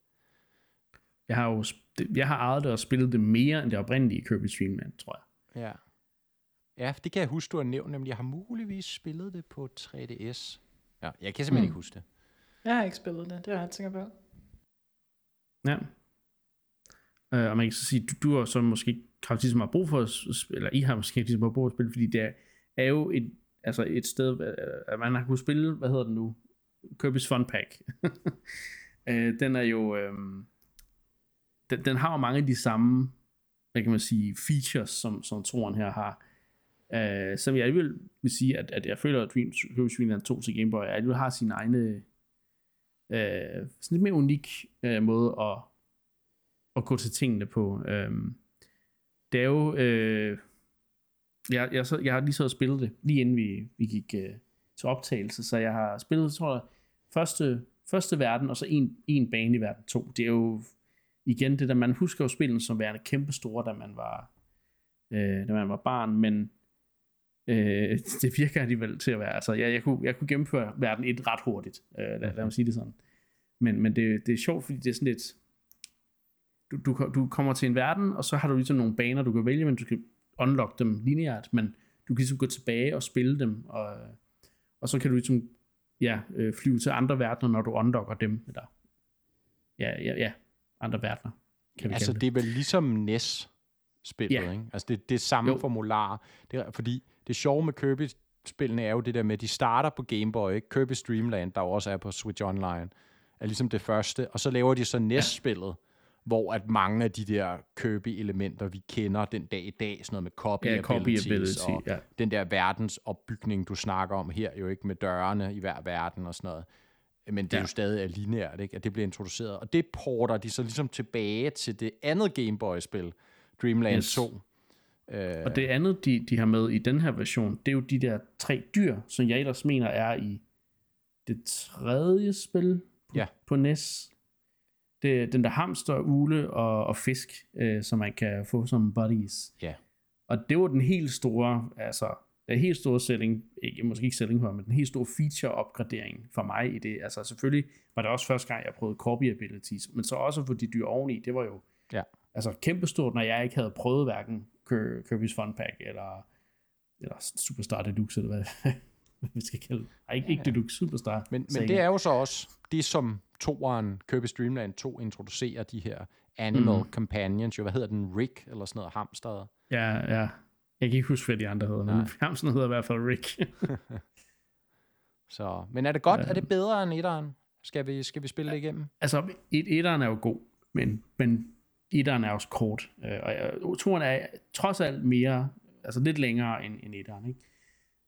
Jeg har jo jeg har ejet det og spillet det mere end det oprindelige Kirby Dream Land, tror jeg. Ja. Ja, det kan jeg huske, du har nævnt, nemlig jeg har muligvis spillet det på 3DS. Ja, jeg kan simpelthen mm. ikke huske det. Jeg har ikke spillet det, det har jeg tænkt på. Ja. Øh, og man kan så sige, du, du har så måske ikke haft lige så meget brug for at spille, eller I har måske ikke lige så meget brug for at spille, fordi det er, er jo et, altså et sted, at man har kunnet spille, hvad hedder det nu, Kirby's Fun Pack. øh, den er jo, øh, den, den har jo mange af de samme, hvad kan man sige, features, som, som toren her har. Øh, som jeg alligevel vil sige, at, at jeg føler, at Dream, Kirby's Dream Land 2 til Game Boy, alligevel har sin egne, øh, sådan lidt mere unik øh, måde at, at gå til tingene på. Øh, det er jo, øh, jeg, jeg, så, jeg har lige så spillet det, lige inden vi, vi gik øh, til optagelse, så jeg har spillet, tror jeg, første, første verden, og så en, en bane i verden 2. Det er jo igen det der, man husker jo spillet som værende kæmpestore, da man var, øh, da man var barn, men øh, det virker alligevel til at være, altså jeg, jeg, kunne, jeg kunne gennemføre verden et ret hurtigt, øh, lad, lad mig sige det sådan. Men, men det, det er sjovt, fordi det er sådan lidt, du, du, du kommer til en verden, og så har du ligesom nogle baner, du kan vælge, men du kan unlock dem lineært, men du kan ligesom gå tilbage og spille dem, og, og så kan du ligesom ja, øh, flyve til andre verdener, når du unlocker dem. Eller, ja, ja, ja, andre verdener. Kan vi altså, det. det er vel ligesom NES-spillet, Ja. ikke? Altså, det, det er samme Jo. formular. Det er, fordi det sjove med Kirby-spillene er jo det der med, at de starter på Game Boy, ikke? Kirby's Dream Land, der jo også er på Switch Online, er ligesom det første, og så laver de så NES-spillet, hvor at mange af de der Kirby-elementer, vi kender den dag i dag, sådan noget med copy, Ja, copy abilities, ability, og ja. den der verdensopbygning, du snakker om her, jo ikke med dørene i hver verden og sådan noget. Men det ja. er Ja. jo stadig er lineært, ikke? at det bliver introduceret. Og det porter de så ligesom tilbage til det andet Game Boy-spil, Dreamland Yes. 2. Øh, Og det andet, de, de har med i den her version, det er jo de der tre dyr, som jeg ellers mener er i det tredje spil på, Ja. på NES. Det er den der hamster, ule og, og fisk, øh, som man kan få som buddies. Ja. Og det var den helt store, altså den helt store selling, ikke, måske ikke selling men den helt store feature-opgradering for mig i det. Altså selvfølgelig var det også første gang, jeg prøvede copy abilities, men så også for de dyr oveni, det var jo Ja. altså kæmpestort, når jeg ikke havde prøvet hverken Kirby's Fun Pack eller, eller Superstar Deluxe, eller hvad, vi skal kalde det. Ej, ikke, ikke Deluxe, Superstar. Men, men det er jo så også det, som toeren, Kirby's Dream Land 2, introducerer de her Animal mm. Companions, jo, hvad hedder den, Rick, eller sådan noget, hamster. Ja, ja. Jeg kan ikke huske, hvad de andre hedder, men Nej. Hamsen hedder i hvert fald Rick. Så, men er det godt? Ja. Er det bedre end etteren? Skal vi, skal vi spille det igennem? altså, et, etteren er jo god, men, men etteren er også kort. Øh, og jeg, toeren er trods alt mere, altså lidt længere end, end etteren, ikke?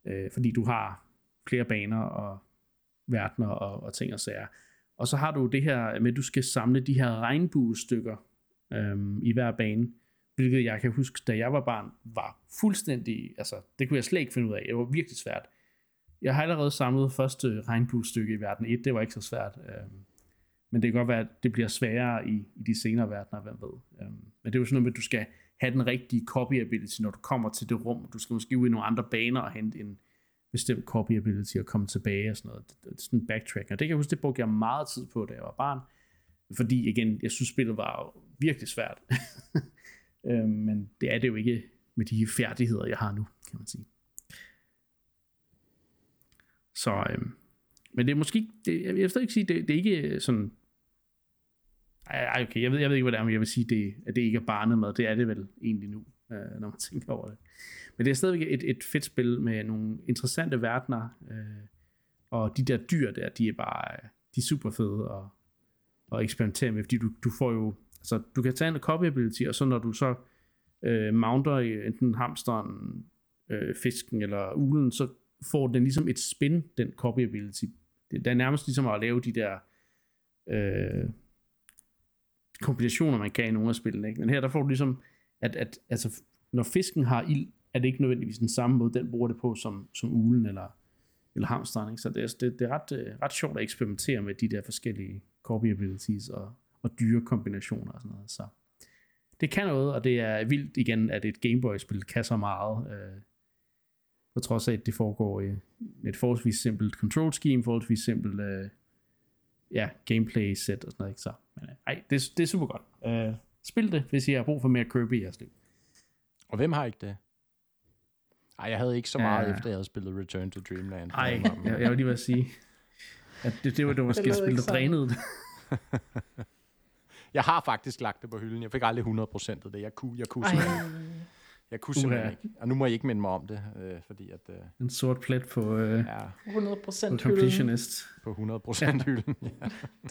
Øh, fordi du har flere baner og verdener og, og ting og sager. Og så har du det her med, at du skal samle de her regnbuestykker øh, i hver bane, hvilket jeg kan huske, da jeg var barn, var fuldstændig, altså det kunne jeg slet ikke finde ud af. Det var virkelig svært. Jeg har allerede samlet første regnbuestykke i verden 1, det var ikke så svært. Øh, men det kan godt være, at det bliver sværere i, i de senere verdener, hvem ved. Øhm, men det er jo sådan noget med, at du skal have den rigtige copy ability, når du kommer til det rum. Du skal måske ud i nogle andre baner og hente en bestemt copy ability og komme tilbage og sådan noget. Det, det, er sådan en backtrack. Og det kan jeg huske, det brugte jeg meget tid på, da jeg var barn. Fordi igen, jeg synes, spillet var jo virkelig svært. øhm, men det er det jo ikke med de færdigheder, jeg har nu, kan man sige. Så, øhm, men det er måske det, jeg vil stadig ikke sige, det, det er ikke øh, sådan, ej, okay, jeg ved, jeg ved ikke, hvad det er, men jeg vil sige, det, at det ikke er barnemad. Det er det vel egentlig nu, øh, når man tænker over det. Men det er stadigvæk et, et fedt spil med nogle interessante verdener, øh, og de der dyr der, de er bare, øh, de er super fede at, at eksperimentere med, fordi du, du får jo, altså du kan tage en copy ability, og så når du så øh, mounter enten hamsteren, øh, fisken eller ulen, så får den ligesom et spin, den copy ability. Det, det er nærmest ligesom at lave de der øh, kombinationer, man kan i nogle af spillene. Ikke? Men her der får du ligesom, at, at altså, når fisken har ild, er det ikke nødvendigvis den samme måde, den bruger det på, som, som ulen eller, eller hamsteren. Ikke? Så det er, det, det er ret, øh, ret sjovt at eksperimentere med de der forskellige copy abilities og, og dyre kombinationer og sådan noget. Så det kan noget, og det er vildt igen, at et Gameboy-spil kan så meget. Øh, på trods af, at det foregår i med et forholdsvis simpelt control scheme, forholdsvis simpelt øh, ja, gameplay set og sådan noget. Ikke? Så, men, øh, ej, det, det er super godt. Øh, spil det, hvis I har brug for mere Kirby i jeres liv. Og hvem har ikke det? Ej, jeg havde ikke så meget, Ja. efter jeg havde spillet Return to Dreamland. Ej, jeg, jeg vil lige være at sige, at det, det var det måske spil, der drænede det. Jeg har faktisk lagt det på hylden. Jeg fik aldrig 100% af det. Jeg kunne, jeg kunne Ej, jeg kunne simpelthen Uha. ikke. Og nu må I ikke minde mig om det, øh, fordi at, øh, En sort plet på, øh, ja, 100 på procent hylden. completionist. på 100% hylden. Ja.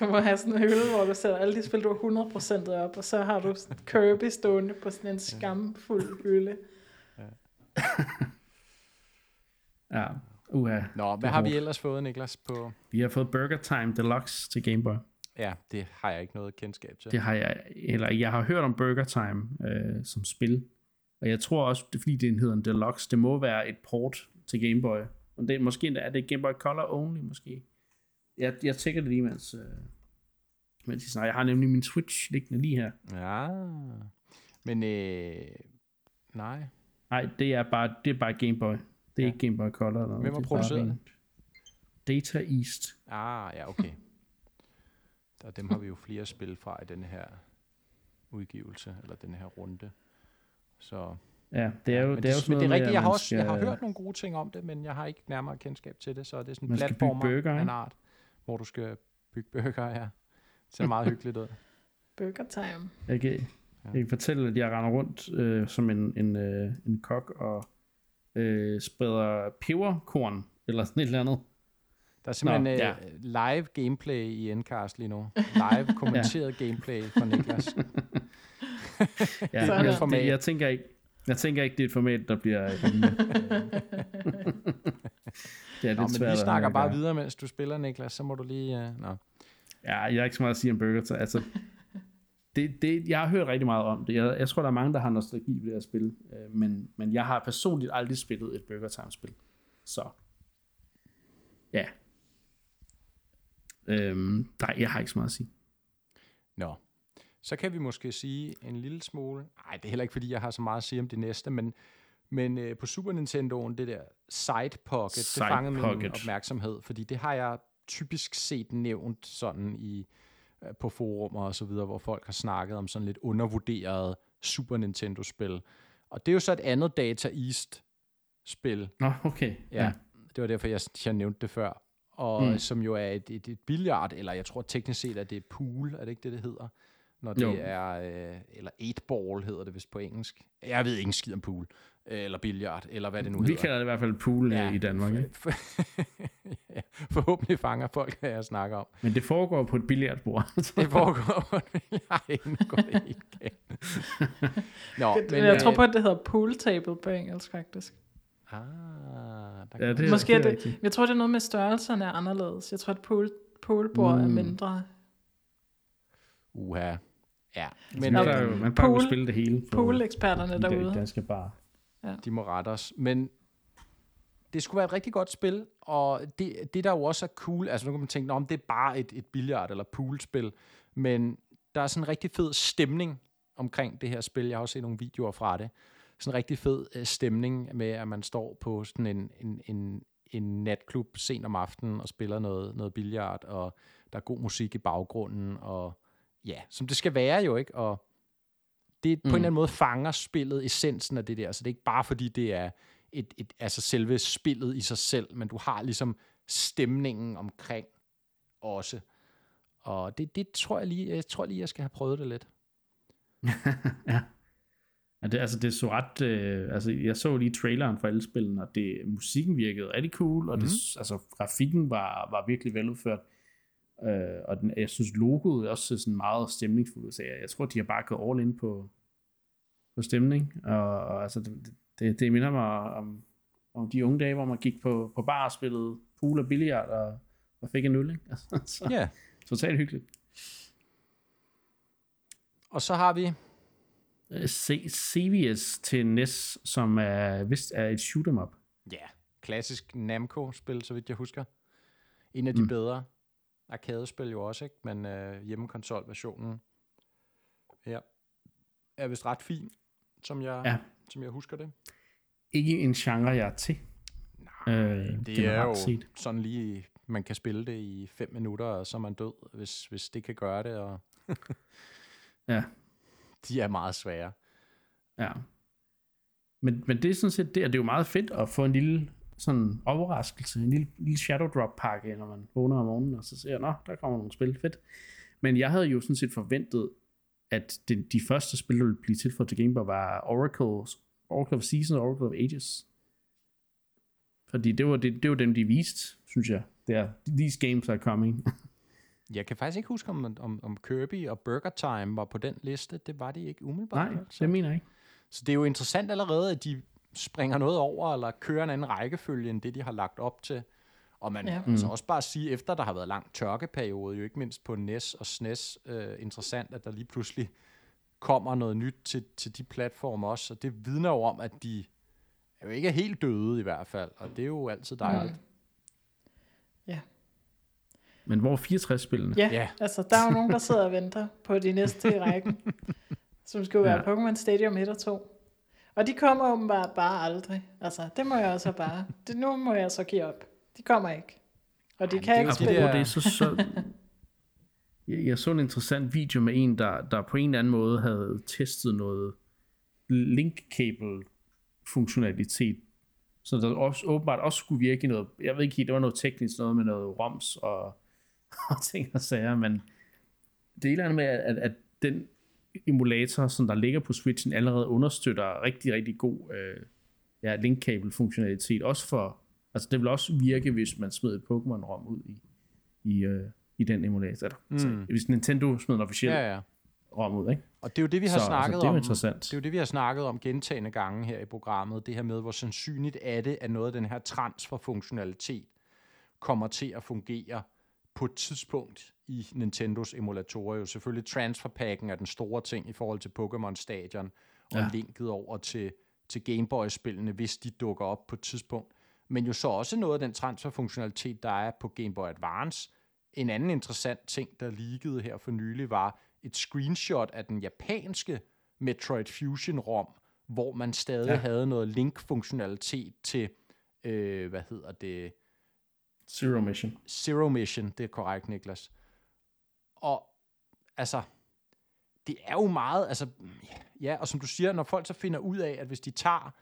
Du må have sådan en hylde, hvor du sætter alle de spil, du har 100 procent op, og så har du Kirby stående på sådan en skamfuld hylde. Ja, uha. Nå, hvad Det har vi ellers fået, Niklas, på... Vi har fået Burger Time Deluxe til Game Boy. Ja, det har jeg ikke noget kendskab til. Det har jeg, eller jeg har hørt om Burger Time øh, som spil. Og jeg tror også, det er fordi den hedder en Deluxe, det må være et port til Game Boy. Og det måske er det Game Boy Color only måske. Jeg, jeg tjekker det lige, mens, øh, mens I snakker. Jeg har nemlig min Switch liggende lige her. Ja, men øh, nej. Nej, det er bare, det er bare Game Boy. Det er Ja. ikke Game Boy Color. Eller noget. Hvem har er produceret det? Data East. Ah, ja, okay. Der, dem har vi jo flere spil fra i denne her udgivelse, eller denne her runde. Så, Ja, det er jo, men det er jo men sådan det er noget rigtigt, jeg har også jeg har skal- hørt nogle gode ting om det, men jeg har ikke nærmere kendskab til det, så det er sådan en Man skal bygge platformer burger, af en art, hvor du skal bygge burger, ja. Det ser meget hyggeligt ud. Burger time. Jeg kan, jeg kan fortælle, at jeg render rundt øh, som en, en, øh, en kok og øh, spreder peberkorn, eller sådan et eller andet. Der er simpelthen Nå, ja. ja. live gameplay i Endcast lige nu. Live kommenteret gameplay fra Niklas. Ja, Sådan. jeg, det, jeg, tænker ikke, jeg tænker ikke, det er et format, der bliver... det er Nå, lidt men svært vi at snakker at bare videre, mens du spiller, Niklas. Så må du lige... Uh, nå. Ja, jeg har ikke så meget at sige om Burger Time. Altså, det, det, jeg har hørt rigtig meget om det. Jeg, jeg tror, der er mange, der har nostalgi ved det her spil. Øh, men, men jeg har personligt aldrig spillet et Burger Time-spil. Så, ja. Øhm, nej, jeg har ikke så meget at sige. Nå. Så kan vi måske sige en lille smule... Nej, det er heller ikke, fordi jeg har så meget at sige om det næste, men, men øh, på Super Nintendo'en, det der Side Pocket, Side det fangede min Pocket. opmærksomhed, fordi det har jeg typisk set nævnt sådan i øh, på forumer og så videre, hvor folk har snakket om sådan lidt undervurderet Super Nintendo-spil. Og det er jo så et andet Data East-spil, Nå, okay. Ja, det var derfor, jeg, jeg nævnte det før. Og mm. som jo er et, et, et billiard, eller jeg tror teknisk set, at det er pool, er det ikke det, det hedder? Når det Jo. er, øh, eller 8-ball hedder det vist på engelsk. Jeg ved ikke en skid om pool, øh, eller billiard, eller hvad det nu Vi hedder. kalder det i hvert fald pool ja, i Danmark. Ikke? For, ja, forhåbentlig fanger folk, hvad jeg snakker om. Men det foregår på et billiardbord. Det foregår på en billiard, nu går det ikke. Nå, Men, jeg tror øh, på, at det hedder pool table på engelsk, faktisk. Ah, der Ja, det Måske er det, jeg tror, det er noget med størrelserne er anderledes. Jeg tror, at pool, poolbord mm. er mindre. Uha. Ja, Men men man, øh, jo, man bare pool- spille det hele. Pool-eksperterne derude. danske bar. de må rette os. Men det skulle være et rigtig godt spil, og det, det der jo også er cool, altså nu kan man tænke, om det er bare et, et billiard- eller poolspil, men der er sådan en rigtig fed stemning omkring det her spil. Jeg har også set nogle videoer fra det. Sådan en rigtig fed øh, stemning med, at man står på sådan en, en, en, en natklub sent om aftenen og spiller noget, noget billiard, og der er god musik i baggrunden, og ja, som det skal være jo, ikke? Og det på en Mm. eller anden måde fanger spillet, essensen af det der, så det er ikke bare fordi det er et, et, altså selve spillet i sig selv, men du har ligesom stemningen omkring også. Og det, det tror jeg lige, jeg tror lige, jeg skal have prøvet det lidt. ja. ja det, altså, det så ret... Øh, altså, jeg så lige traileren for alle spillene, og det, musikken virkede rigtig cool, og det, Mhm. altså, grafikken var, var virkelig veludført. Øh, og den, jeg synes, logoet også sådan meget stemningsfuldt. Så jeg, jeg tror, de har bare gået all in på, på stemning. Og, og altså, det, det, det minder mig om, om de unge dage, hvor man gik på, på bar og spillede pool og billiard og, og fik en øl. Ikke? Altså, så, Ja. totalt hyggeligt. Og så har vi, Øh, C- CVS til NES, som er, vist er et shoot 'em up. ja, klassisk Namco-spil, så vidt jeg husker. En af de mm. bedre arcade-spil jo også, ikke? men øh, hjemmekonsol-versionen ja, er vist ret fin, som jeg, Ja. som jeg husker det. Ikke en genre, jeg er til. Nej, Øh, det er jo set. sådan lige, man kan spille det i fem minutter, og så er man død, hvis, hvis det kan gøre det, og Ja, de er meget svære. ja. Men, men det er sådan set det, og det er jo meget fedt at få en lille sådan overraskelse, en lille, lille shadow drop pakke, når man vågner om morgenen, og så ser jeg, nå, der kommer nogle spil, fedt. Men jeg havde jo sådan set forventet at de, de første spil, der ville blive tilføjet til Game Boy, var Oracle, Oracle of Seasons og Oracle of Ages. Fordi det var, det, det var dem, de viste, synes jeg. Det er, these games are coming. Jeg kan faktisk ikke huske, om, om, om Kirby og Burger Time var på den liste. Det var de ikke umiddelbart. Nej, så. det mener jeg ikke. Så det er jo interessant allerede, at de springer noget over, eller kører en anden rækkefølge, end det, de har lagt op til. Og man Ja. ja. altså også bare sige, efter der har været lang tørkeperiode, jo ikke mindst på NES og SNES, øh, interessant, at der lige pludselig kommer noget nyt til, til de platforme også. Og det vidner jo om, at de er jo ikke helt døde i hvert fald, og det er jo altid dejligt. Ja. Men hvor er 64-spillene? Ja, Ja. altså der er jo nogen, der sidder og venter på de næste i rækken, som skulle være Ja. Pokémon Stadium 1 og 2. Og de kommer åbenbart bare aldrig. Altså, det må jeg også bare... Det, nu må jeg så give op. De kommer ikke. Og de Ej, kan det er ikke spille. Der- det, så, så jeg, jeg så en interessant video med en, der, der på en eller anden måde havde testet noget link cable funktionalitet, så der også, åbenbart også skulle virke i noget, jeg ved ikke helt, det var noget teknisk noget med noget ROMs og, og ting og sager, men det er et eller andet med, at, at den emulator, som der ligger på Switchen, allerede understøtter rigtig, rigtig god øh, ja, link cable funktionalitet, også for, altså det vil også virke, hvis man smed et Pokémon-rom ud i, i, øh, i den emulator. Mm. Altså, hvis Nintendo smed en officiel ja, Ja, rom ud, ikke? Og det er jo det, vi har Så, snakket altså, det er om. interessant. Det er jo det, vi har snakket om gentagende gange her i programmet. Det her med, hvor sandsynligt er det, at noget af den her transferfunktionalitet kommer til at fungere på et tidspunkt i Nintendos emulatorer. Jo selvfølgelig transferpacken er den store ting i forhold til Pokémon Stadion, og Ja. linket over til, til Game Boy-spillene, hvis de dukker op på et tidspunkt. Men jo så også noget af den transferfunktionalitet, der er på Game Boy Advance. En anden interessant ting, der leakede her for nylig, var et screenshot af den japanske Metroid Fusion ROM, hvor man stadig ja. havde noget link-funktionalitet til, øh, hvad hedder det, Zero Mission. Zero Mission, det er korrekt, Niklas. Og altså, det er jo meget, altså, ja, og som du siger, når folk så finder ud af, at hvis de tager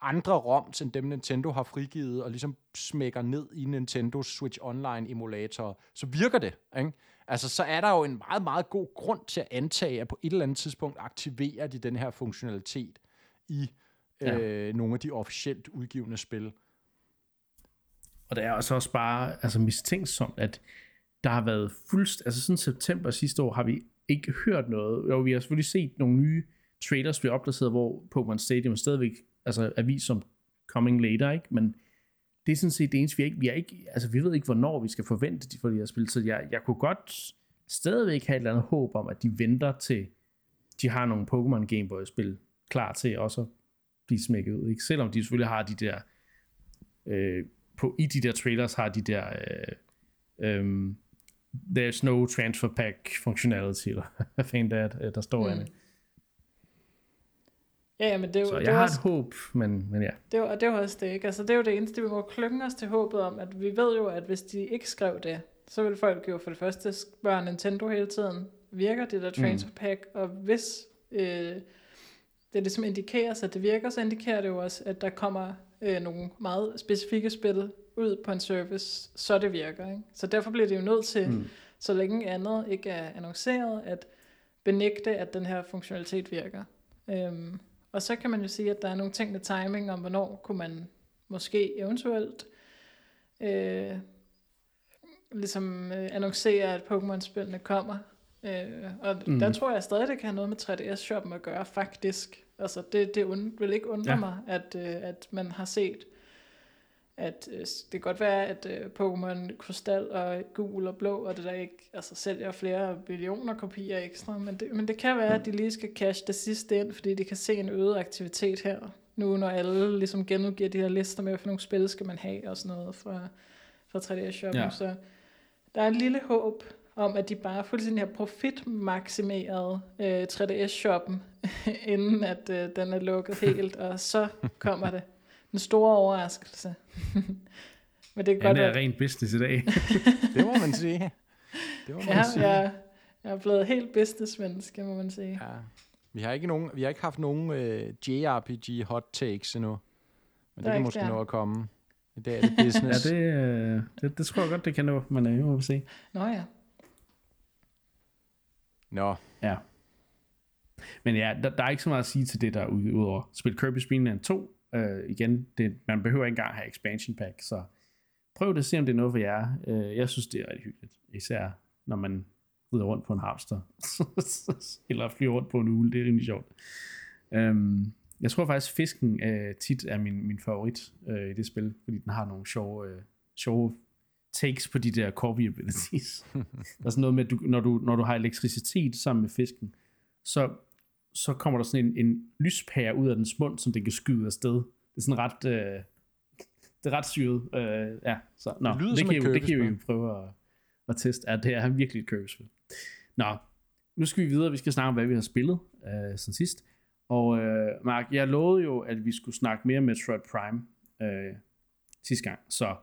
andre ROMs, end dem Nintendo har frigivet, og ligesom smækker ned i Nintendo Switch Online emulator, så virker det, ikke? Altså, så er der jo en meget, meget god grund til at antage, at på et eller andet tidspunkt aktiverer de den her funktionalitet i Ja. øh, nogle af de officielt udgivende spil. Og det er også også bare altså mistænksomt, at der har været fuldst... Altså siden september sidste år har vi ikke hørt noget. Jo, vi har selvfølgelig set nogle nye trailers blive opdateret, hvor Pokémon Stadium stadigvæk altså, er vist som coming later, ikke? Men det er sådan set det eneste, vi er ikke... Vi, er ikke altså, vi ved ikke, hvornår vi skal forvente de for de her spil, så jeg, jeg kunne godt stadigvæk have et eller andet håb om, at de venter til de har nogle Pokémon Game Boy spil klar til også at blive smækket ud, ikke? Selvom de selvfølgelig har de der øh, på, i de der trailers har de der øh, øh, there's no transfer pack functionality, eller hvad fanden det er, der står mm. Ja, ja, men det er jo, Så det jeg er har også, et håb, men, men ja. det er, og det er jo også det, ikke? Altså, det er jo det eneste, vi må klynge os til håbet om, at vi ved jo, at hvis de ikke skrev det, så vil folk jo for det første spørge Nintendo hele tiden, virker det der transfer pack, og hvis øh, det ligesom indikeres, at det virker, så indikerer det jo også, at der kommer øh, nogle meget specifikke spil ud på en service, så det virker. Ikke? Så derfor bliver det jo nødt til, mm. så længe andet ikke er annonceret, at benægte, at den her funktionalitet virker. Øhm, og så kan man jo sige, at der er nogle ting med timing om, hvornår kunne man måske eventuelt øh, ligesom øh, annoncere, at Pokémon-spillene kommer. Øh, og mm. der tror jeg stadig, det kan have noget med 3DS-shoppen at gøre, faktisk. Altså, det, det und, vil ikke undre Ja. mig, at, øh, at man har set, at øh, det kan godt være, at øh, Pokémon Krystal og Gul og Blå, og det der ikke altså, sælger flere millioner kopier ekstra, men det, men det kan være, at de lige skal cash det sidste ind, fordi de kan se en øget aktivitet her, nu når alle ligesom genudgiver de her lister med, hvilke nogle spil skal man have og sådan noget fra, fra 3DS-shoppen. Ja. Ja. Så der er en lille håb om, at de bare fuldstændig har profitmaksimeret øh, 3DS-shoppen, inden at øh, den er lukket helt, og så kommer det. Den store overraskelse. Men det Han godt er være, rent business i dag. Det må man sige. Det må man ja, sige. jeg, jeg er blevet helt businessmenneske, må man sige. Ja. Vi har ikke, nogen, vi har ikke haft nogen øh, JRPG hot takes endnu. Men det er kan måske der. nå at komme. I dag er det ja, business. det, øh, det, det tror jeg godt, det kan nå, men øh, vi må se. Nå ja. Nå, Ja. Men ja, der, der er ikke så meget at sige til det der ud- udover spil Kirby Dream Land 2. Øh, igen, det, man behøver ikke engang have expansion pack, så prøv det, se om det er noget for jer. Øh, jeg synes, det er rigtig hyggeligt. Især når man rider rundt på en hamster. Eller flyver rundt på en ugle. Det er rimelig sjovt. Øhm, jeg tror faktisk, fisken øh, tit er min, min favorit øh, i det spil, fordi den har nogle sjove, øh, sjove takes på de der Corby abilities. der er sådan noget med, at du, når, du, når du har elektricitet sammen med fisken, så, så kommer der sådan en, en lyspære ud af dens mund, som den kan skyde afsted. Det er sådan ret... Øh, det er ret syret. Øh, ja, så, nå, Det lyder det, kan jo, det kan jo prøve at, at teste. Ja, det er virkelig et Kirby-spil. Nå, nu skal vi videre. Vi skal snakke om, hvad vi har spillet øh, siden sidst. Og øh, Mark, jeg lovede jo, at vi skulle snakke mere Metroid Prime øh, sidste gang. Så,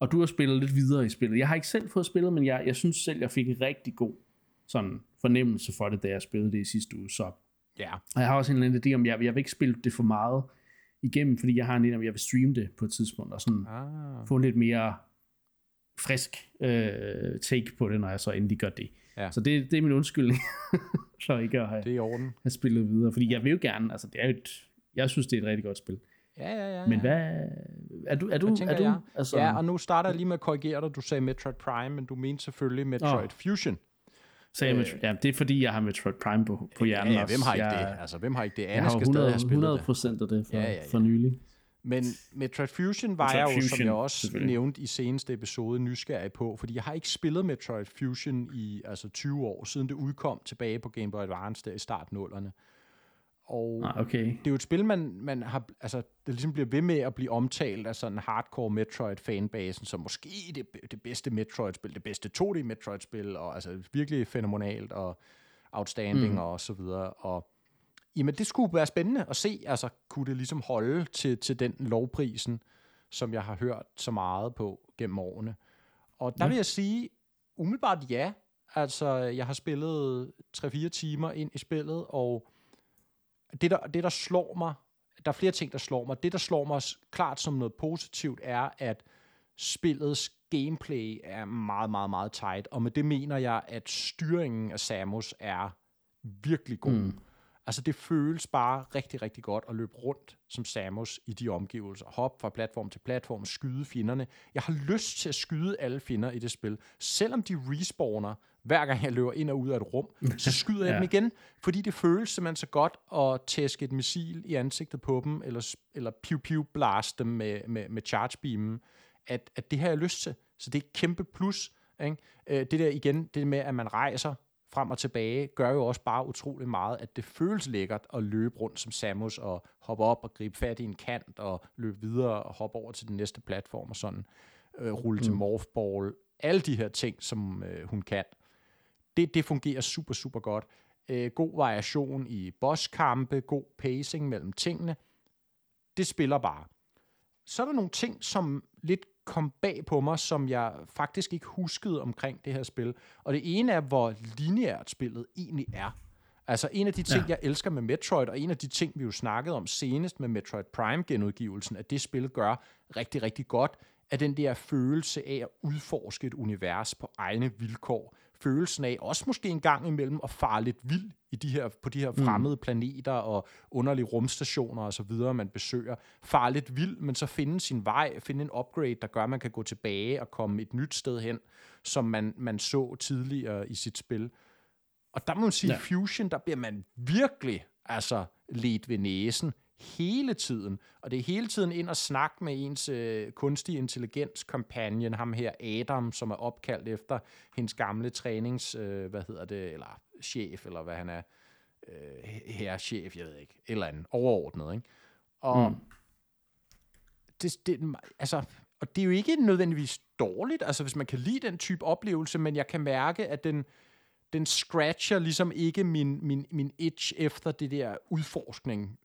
og du har spillet lidt videre i spillet. Jeg har ikke selv fået spillet, men jeg, jeg synes selv, jeg fik en rigtig god sådan, fornemmelse for det, da jeg spillede det i sidste uge. Så Ja, og jeg har også en eller anden idé om, jeg, jeg vil ikke spille det for meget igennem, fordi jeg har en idé om, jeg vil streame det på et tidspunkt, og sådan ah. få en lidt mere frisk øh, take på det, når jeg så endelig gør det. Ja. Så det, det er min undskyldning for ikke at have, det er i orden. have spillet videre, fordi jeg vil jo gerne, altså det er et, jeg synes, det er et rigtig godt spil. Ja, ja, ja. Men hvad, er du, er du, er du, jeg? altså, Ja, og nu starter jeg lige med at korrigere dig. Du sagde Metroid Prime, men du mente selvfølgelig Metroid Åh. Fusion. Sagde jeg, ja, det er fordi, jeg har Metroid Prime på, på hjernen Ja, ja, hvem har ikke jeg, det? Altså, hvem har ikke det? Jeg Anna har skal 100, stadig have spillet 100 det. procent af det for, Ja, ja, ja. for nylig. Men Metroid Fusion var Metroid jeg jo, som Fusion, jeg også nævnte i seneste episode, nysgerrig på, fordi jeg har ikke spillet Metroid Fusion i altså 20 år, siden det udkom tilbage på Game Boy Advance der i start nullerne. Og Ah, okay. det er jo et spil, man, man har, altså, det ligesom bliver ved med at blive omtalt af sådan hardcore Metroid-fanbasen, som måske det, det bedste Metroid-spil, det bedste 2D Metroid-spil, og altså virkelig fænomenalt og outstanding mm. og så videre. Og jamen, det skulle være spændende at se, altså, kunne det ligesom holde til, til den lovprisen, som jeg har hørt så meget på gennem årene. Og der Ja. vil jeg sige, umiddelbart ja. Altså, jeg har spillet 3-4 timer ind i spillet, og det der, det, der slår mig, der er flere ting, der slår mig. Det, der slår mig klart som noget positivt, er, at spillets gameplay er meget, meget, meget tight. Og med det mener jeg, at styringen af Samus er virkelig god. Mm. Altså, det føles bare rigtig, rigtig godt at løbe rundt som Samus i de omgivelser. Hop fra platform til platform, skyde fjenderne. Jeg har lyst til at skyde alle fjender i det spil. Selvom de respawner, hver gang jeg løber ind og ud af et rum, så skyder jeg Ja. dem igen, fordi det føles simpelthen så godt at tæske et missil i ansigtet på dem, eller, eller piu-piu blast dem med, med, med charge beamen, at, at det har jeg lyst til. Så det er et kæmpe plus. Ikke? Øh, Det der igen, det med, at man rejser frem og tilbage, gør jo også bare utrolig meget, at det føles lækkert at løbe rundt som Samus og hoppe op og gribe fat i en kant og løbe videre og hoppe over til den næste platform og sådan øh, rulle mm. til morphball. Alle de her ting, som øh, hun kan, det, det fungerer super, super godt. Øh, god variation i bosskampe, god pacing mellem tingene. Det spiller bare. Så er der nogle ting, som lidt kom bag på mig, som jeg faktisk ikke huskede omkring det her spil. Og det ene er, hvor lineært spillet egentlig er. Altså en af de ting, ja. Jeg elsker med Metroid, og en af de ting, vi jo snakkede om senest med Metroid Prime-genudgivelsen, at det spil gør rigtig, rigtig godt, er den der følelse af at udforske et univers på egne vilkår. Følelsen af også måske en gang imellem at fare lidt vild i de her, på de her fremmede mm. planeter og underlige rumstationer og så videre, man besøger. Fare lidt vild, men så finde sin vej, finde en upgrade, der gør, at man kan gå tilbage og komme et nyt sted hen, som man, man så tidligere i sit spil. Og der må man sige, ja. Ja. Fusion, der bliver man virkelig altså ledt ved næsen hele tiden. Og det er hele tiden ind og snakke med ens øh, kunstig intelligens companion, ham her Adam, som er opkaldt efter hendes gamle trænings, øh, hvad hedder det, eller chef, eller hvad han er, øh, herrechef, jeg ved ikke, eller andet, overordnet, ikke? Og mm. det, det, altså, og det er jo ikke nødvendigvis dårligt, altså hvis man kan lide den type oplevelse, men jeg kan mærke, at den, den scratcher ligesom ikke min, min, min itch efter det der udforskning,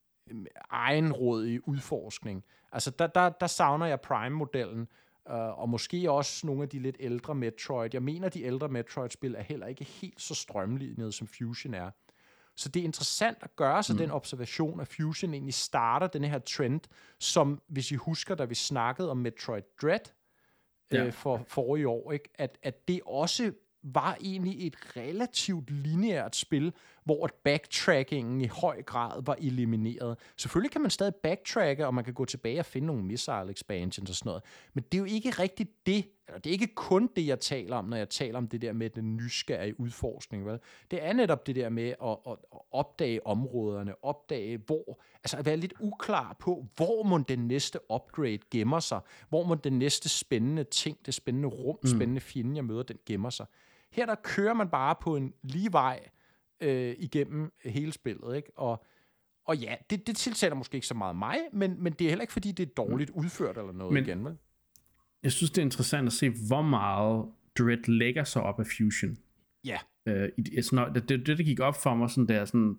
egenrådig udforskning. Altså der, der, der savner jeg Prime-modellen, øh, og måske også nogle af de lidt ældre Metroid. Jeg mener, de ældre Metroid-spil er heller ikke helt så strømlignede, som Fusion er. Så det er interessant at gøre sig mm. den observation, at Fusion egentlig starter den her trend, som, hvis I husker, da vi snakkede om Metroid Dread, Ja. øh, for forrige år, ikke? At, at det også var egentlig et relativt lineært spil, hvor backtrackingen i høj grad var elimineret. Selvfølgelig kan man stadig backtracke, og man kan gå tilbage og finde nogle missile expansions og sådan noget, men det er jo ikke rigtigt det, eller det er ikke kun det, jeg taler om, når jeg taler om det der med den nysgerrige udforskning. Vel? Det er netop det der med at, at, at opdage områderne, opdage hvor, altså at være lidt uklar på, hvor må den næste upgrade gemmer sig, hvor må den næste spændende ting, det spændende rum, mm. spændende fjende, jeg møder, den gemmer sig. Her der kører man bare på en lige vej øh, igennem hele spillet, ikke? Og, og ja, det, det tiltaler måske ikke så meget mig, men, men det er heller ikke, fordi det er dårligt udført eller noget men, igen, vel? Jeg synes, det er interessant at se, hvor meget Dread lægger sig op af Fusion. Ja. Øh, i, altså, det, det, det, der gik op for mig, sådan der, sådan,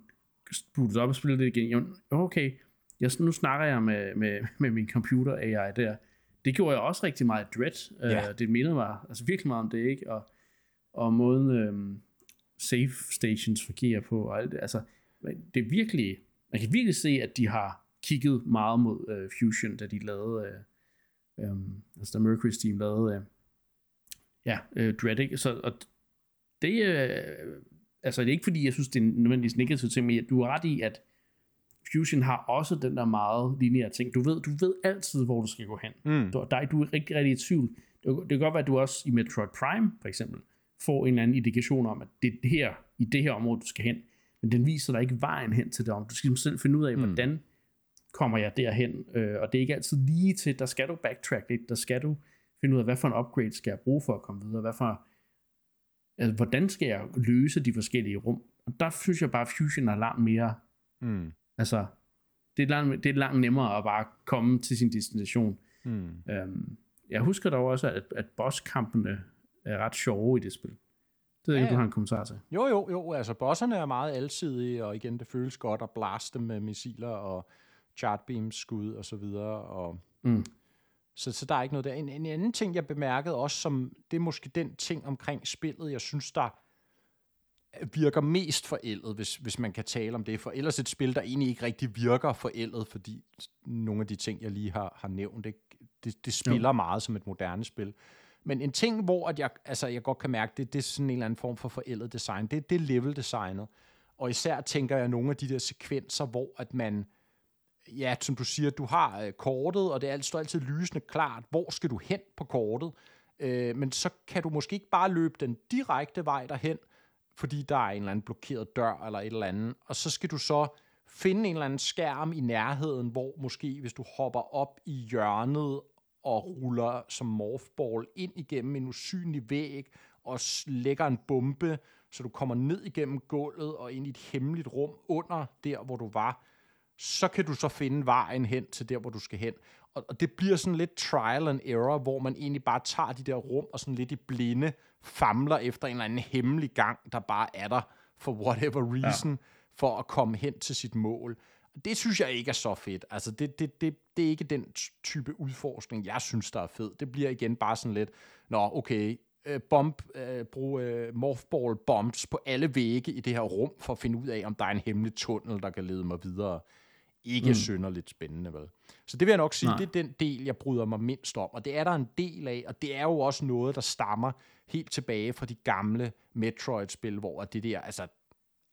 spurgte op og spillede det igen. Jo, okay, jeg, nu snakker jeg med, med, med min computer AI der. Det gjorde jeg også rigtig meget i Dread. Ja. Uh, det mindede mig altså virkelig meget om det, ikke? Og og måden øhm, safe stations fungerer på, og alt det. Altså, det er virkelig, man kan virkelig se, at de har kigget meget mod øh, Fusion, da de lavede, øh, øh, altså da Mercury Steam lavede, øh, ja, øh, Dread, Så, og det, øh, altså det er ikke fordi, jeg synes, det er nødvendigvis negativt ting, men du har ret i, at Fusion har også den der meget lineære ting. Du ved, du ved altid, hvor du skal gå hen. Mm. Du, der, du er rigtig, rigtig i tvivl. Det, det kan godt være, at du også i Metroid Prime, for eksempel, får en eller anden indikation om, at det er her, i det her område, du skal hen. Men den viser dig ikke vejen hen til det om. Du skal selv finde ud af, mm. Kommer jeg derhen. Øh, og det er ikke altid lige til, der skal du backtrack lidt, der skal du finde ud af, hvad for en upgrade skal jeg bruge for at komme videre, hvad for, altså, hvordan skal jeg løse de forskellige rum. Og der synes jeg bare, at Fusion er langt mere, mm. altså, det er, langt, det er langt nemmere at bare komme til sin destination. Mm. Øhm, jeg husker dog også, at, at bosskampene er ret sjove i det spil. Det er ja, ikke, du har en kommentar til. Jo, jo, jo. Altså, bosserne er meget alsidige, og igen, det føles godt at blaste med missiler og chartbeams skud og så videre. Og mm. så, så der er ikke noget der. En, en anden ting, jeg bemærkede også, som det er måske den ting omkring spillet, jeg synes, der virker mest forældet, hvis, hvis man kan tale om det. For ellers et spil, der egentlig ikke rigtig virker forældet, fordi nogle af de ting, jeg lige har, har nævnt, det, det, det spiller jo. meget som et moderne spil. Men en ting, hvor at jeg, altså, jeg godt kan mærke, det, det er sådan en eller anden form for forældet design, det, det er level-designet. Og især tænker jeg nogle af de der sekvenser, hvor at man, ja, som du siger, du har øh, kortet, og det er, står altid lysende klart, hvor skal du hen på kortet. Øh, men så kan du måske ikke bare løbe den direkte vej derhen, fordi der er en eller anden blokeret dør eller et eller andet, og så skal du så finde en eller anden skærm i nærheden, hvor måske hvis du hopper op i hjørnet og ruller som morphball ind igennem en usynlig væg og lægger en bombe, så du kommer ned igennem gulvet og ind i et hemmeligt rum under der, hvor du var, så kan du så finde vejen hen til der, hvor du skal hen. Og det bliver sådan lidt trial and error, hvor man egentlig bare tager de der rum og sådan lidt i blinde famler efter en eller anden hemmelig gang, der bare er der for whatever reason, ja. for at komme hen til sit mål. Det synes jeg ikke er så fedt. Altså, det, det, det, det er ikke den type udforskning, jeg synes, der er fed. Det bliver igen bare sådan lidt, nå, okay, øh, bomb, øh, brug øh, morphball bombs på alle vægge i det her rum, for at finde ud af, om der er en hemmelig tunnel, der kan lede mig videre. Ikke mm. synderligt spændende, vel? Så det vil jeg nok sige, Nej. det er den del, jeg bryder mig mindst om. Og det er der en del af, og det er jo også noget, der stammer helt tilbage fra de gamle Metroid-spil, hvor det der, altså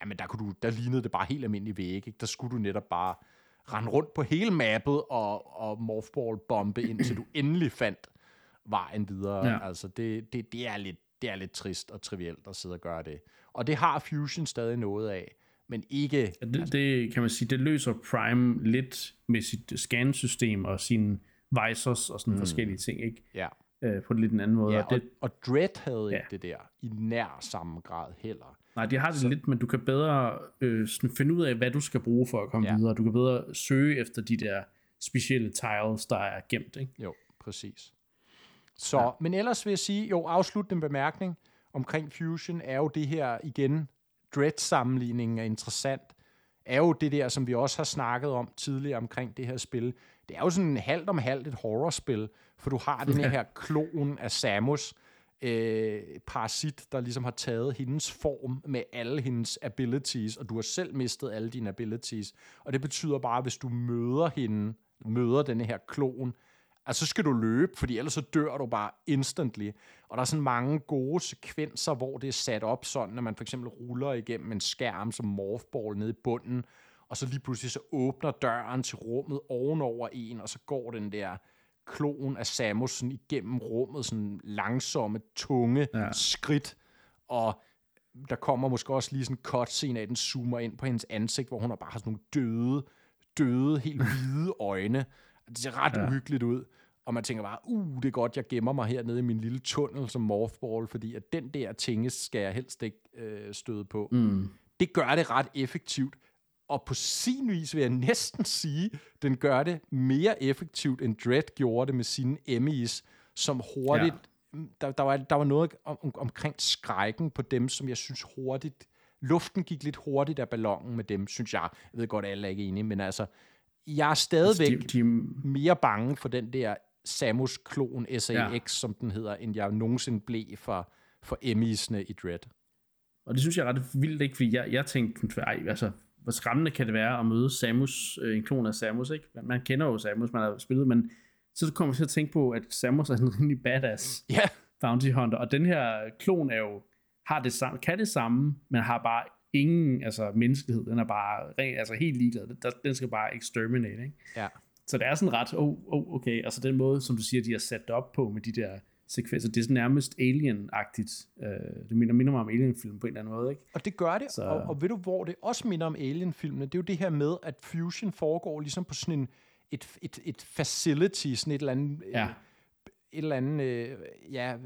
jamen der, kunne du, der lignede det bare helt almindelig væg. Ikke? Der skulle du netop bare rende rundt på hele mappet og, og morphball-bombe, indtil du endelig fandt vejen videre. Ja. Altså, det, det, det, er lidt, det er lidt trist og trivielt at sidde og gøre det. Og det har Fusion stadig noget af, men ikke... Det, det kan man sige, det løser Prime lidt med sit scansystem og sine visors og sådan mm. forskellige ting, ikke? Ja. Øh, på lidt en anden måde. Ja, og, det, og Dread havde ja. ikke det der i nær samme grad heller. Nej, de har det så. lidt, men du kan bedre øh, sådan finde ud af, hvad du skal bruge for at komme ja. videre. Du kan bedre søge efter de der specielle tiles, der er gemt. Ikke? Jo, præcis. Så, ja. men ellers vil jeg sige, jo, afsluttende bemærkning omkring Fusion er jo det her igen, Dread-sammenligningen er interessant, er jo det der, som vi også har snakket om tidligere omkring det her spil. Det er jo sådan en halvt om halvt et horrorspil, for du har den her klon af Samus, øh, parasit, der ligesom har taget hendes form med alle hendes abilities, og du har selv mistet alle dine abilities. Og det betyder bare, at hvis du møder hende, møder denne her klon, Altså, så skal du løbe, fordi ellers så dør du bare instantly. Og der er sådan mange gode sekvenser, hvor det er sat op sådan, når man for eksempel ruller igennem en skærm som morphball nede i bunden, og så lige pludselig så åbner døren til rummet ovenover en, og så går den der klon af Samusen igennem rummet, sådan langsomme, tunge ja. skridt, og der kommer måske også lige sådan en cutscene af, den zoomer ind på hendes ansigt, hvor hun har bare sådan nogle døde, døde, helt hvide øjne. Det ser ret ja. uhyggeligt ud. Og man tænker bare, uh, det er godt, jeg gemmer mig hernede i min lille tunnel som morphball, fordi at den der tinge skal jeg helst ikke øh, støde på. Mm. Det gør det ret effektivt. Og på sin vis vil jeg næsten sige, den gør det mere effektivt, end Dread gjorde det med sine Emmys, som hurtigt... Ja. Der, der, var, der var noget om, omkring skrækken på dem, som jeg synes hurtigt... Luften gik lidt hurtigt af ballonen med dem, synes jeg. Jeg ved godt, alle er ikke enige, men altså... Jeg er stadigvæk altså, de, de... mere bange for den der Samus-klon SAX, ja. som den hedder, end jeg nogensinde blev for, for Emmys'ene i Dread. Og det synes jeg er ret vildt, ikke? Fordi jeg, jeg tænkte, ej, altså, hvor skræmmende kan det være at møde Samus, øh, en klon af Samus, ikke? Man, man kender jo Samus, man har spillet, men så kommer jeg til at tænke på, at Samus er en rimelig badass yeah. bounty hunter, og den her klon er jo, har det samme, kan det samme, men har bare ingen altså, menneskelighed. Den er bare ren, altså, helt ligeglad. Den, den skal bare exterminate. Ikke? Ja. Så det er sådan ret, oh, oh, okay, altså den måde, som du siger, de har sat det op på med de der sekvenser, det er sådan nærmest Alien-agtigt. Uh, det minder, minder mig om Alien-film på en eller anden måde, ikke? Og det gør det, så... og, og ved du, hvor det også minder om Alien-filmene? Det er jo det her med, at fusion foregår ligesom på sådan en, et, et, et facility, sådan et eller andet... Ja. Et, et eller andet, øh, ja,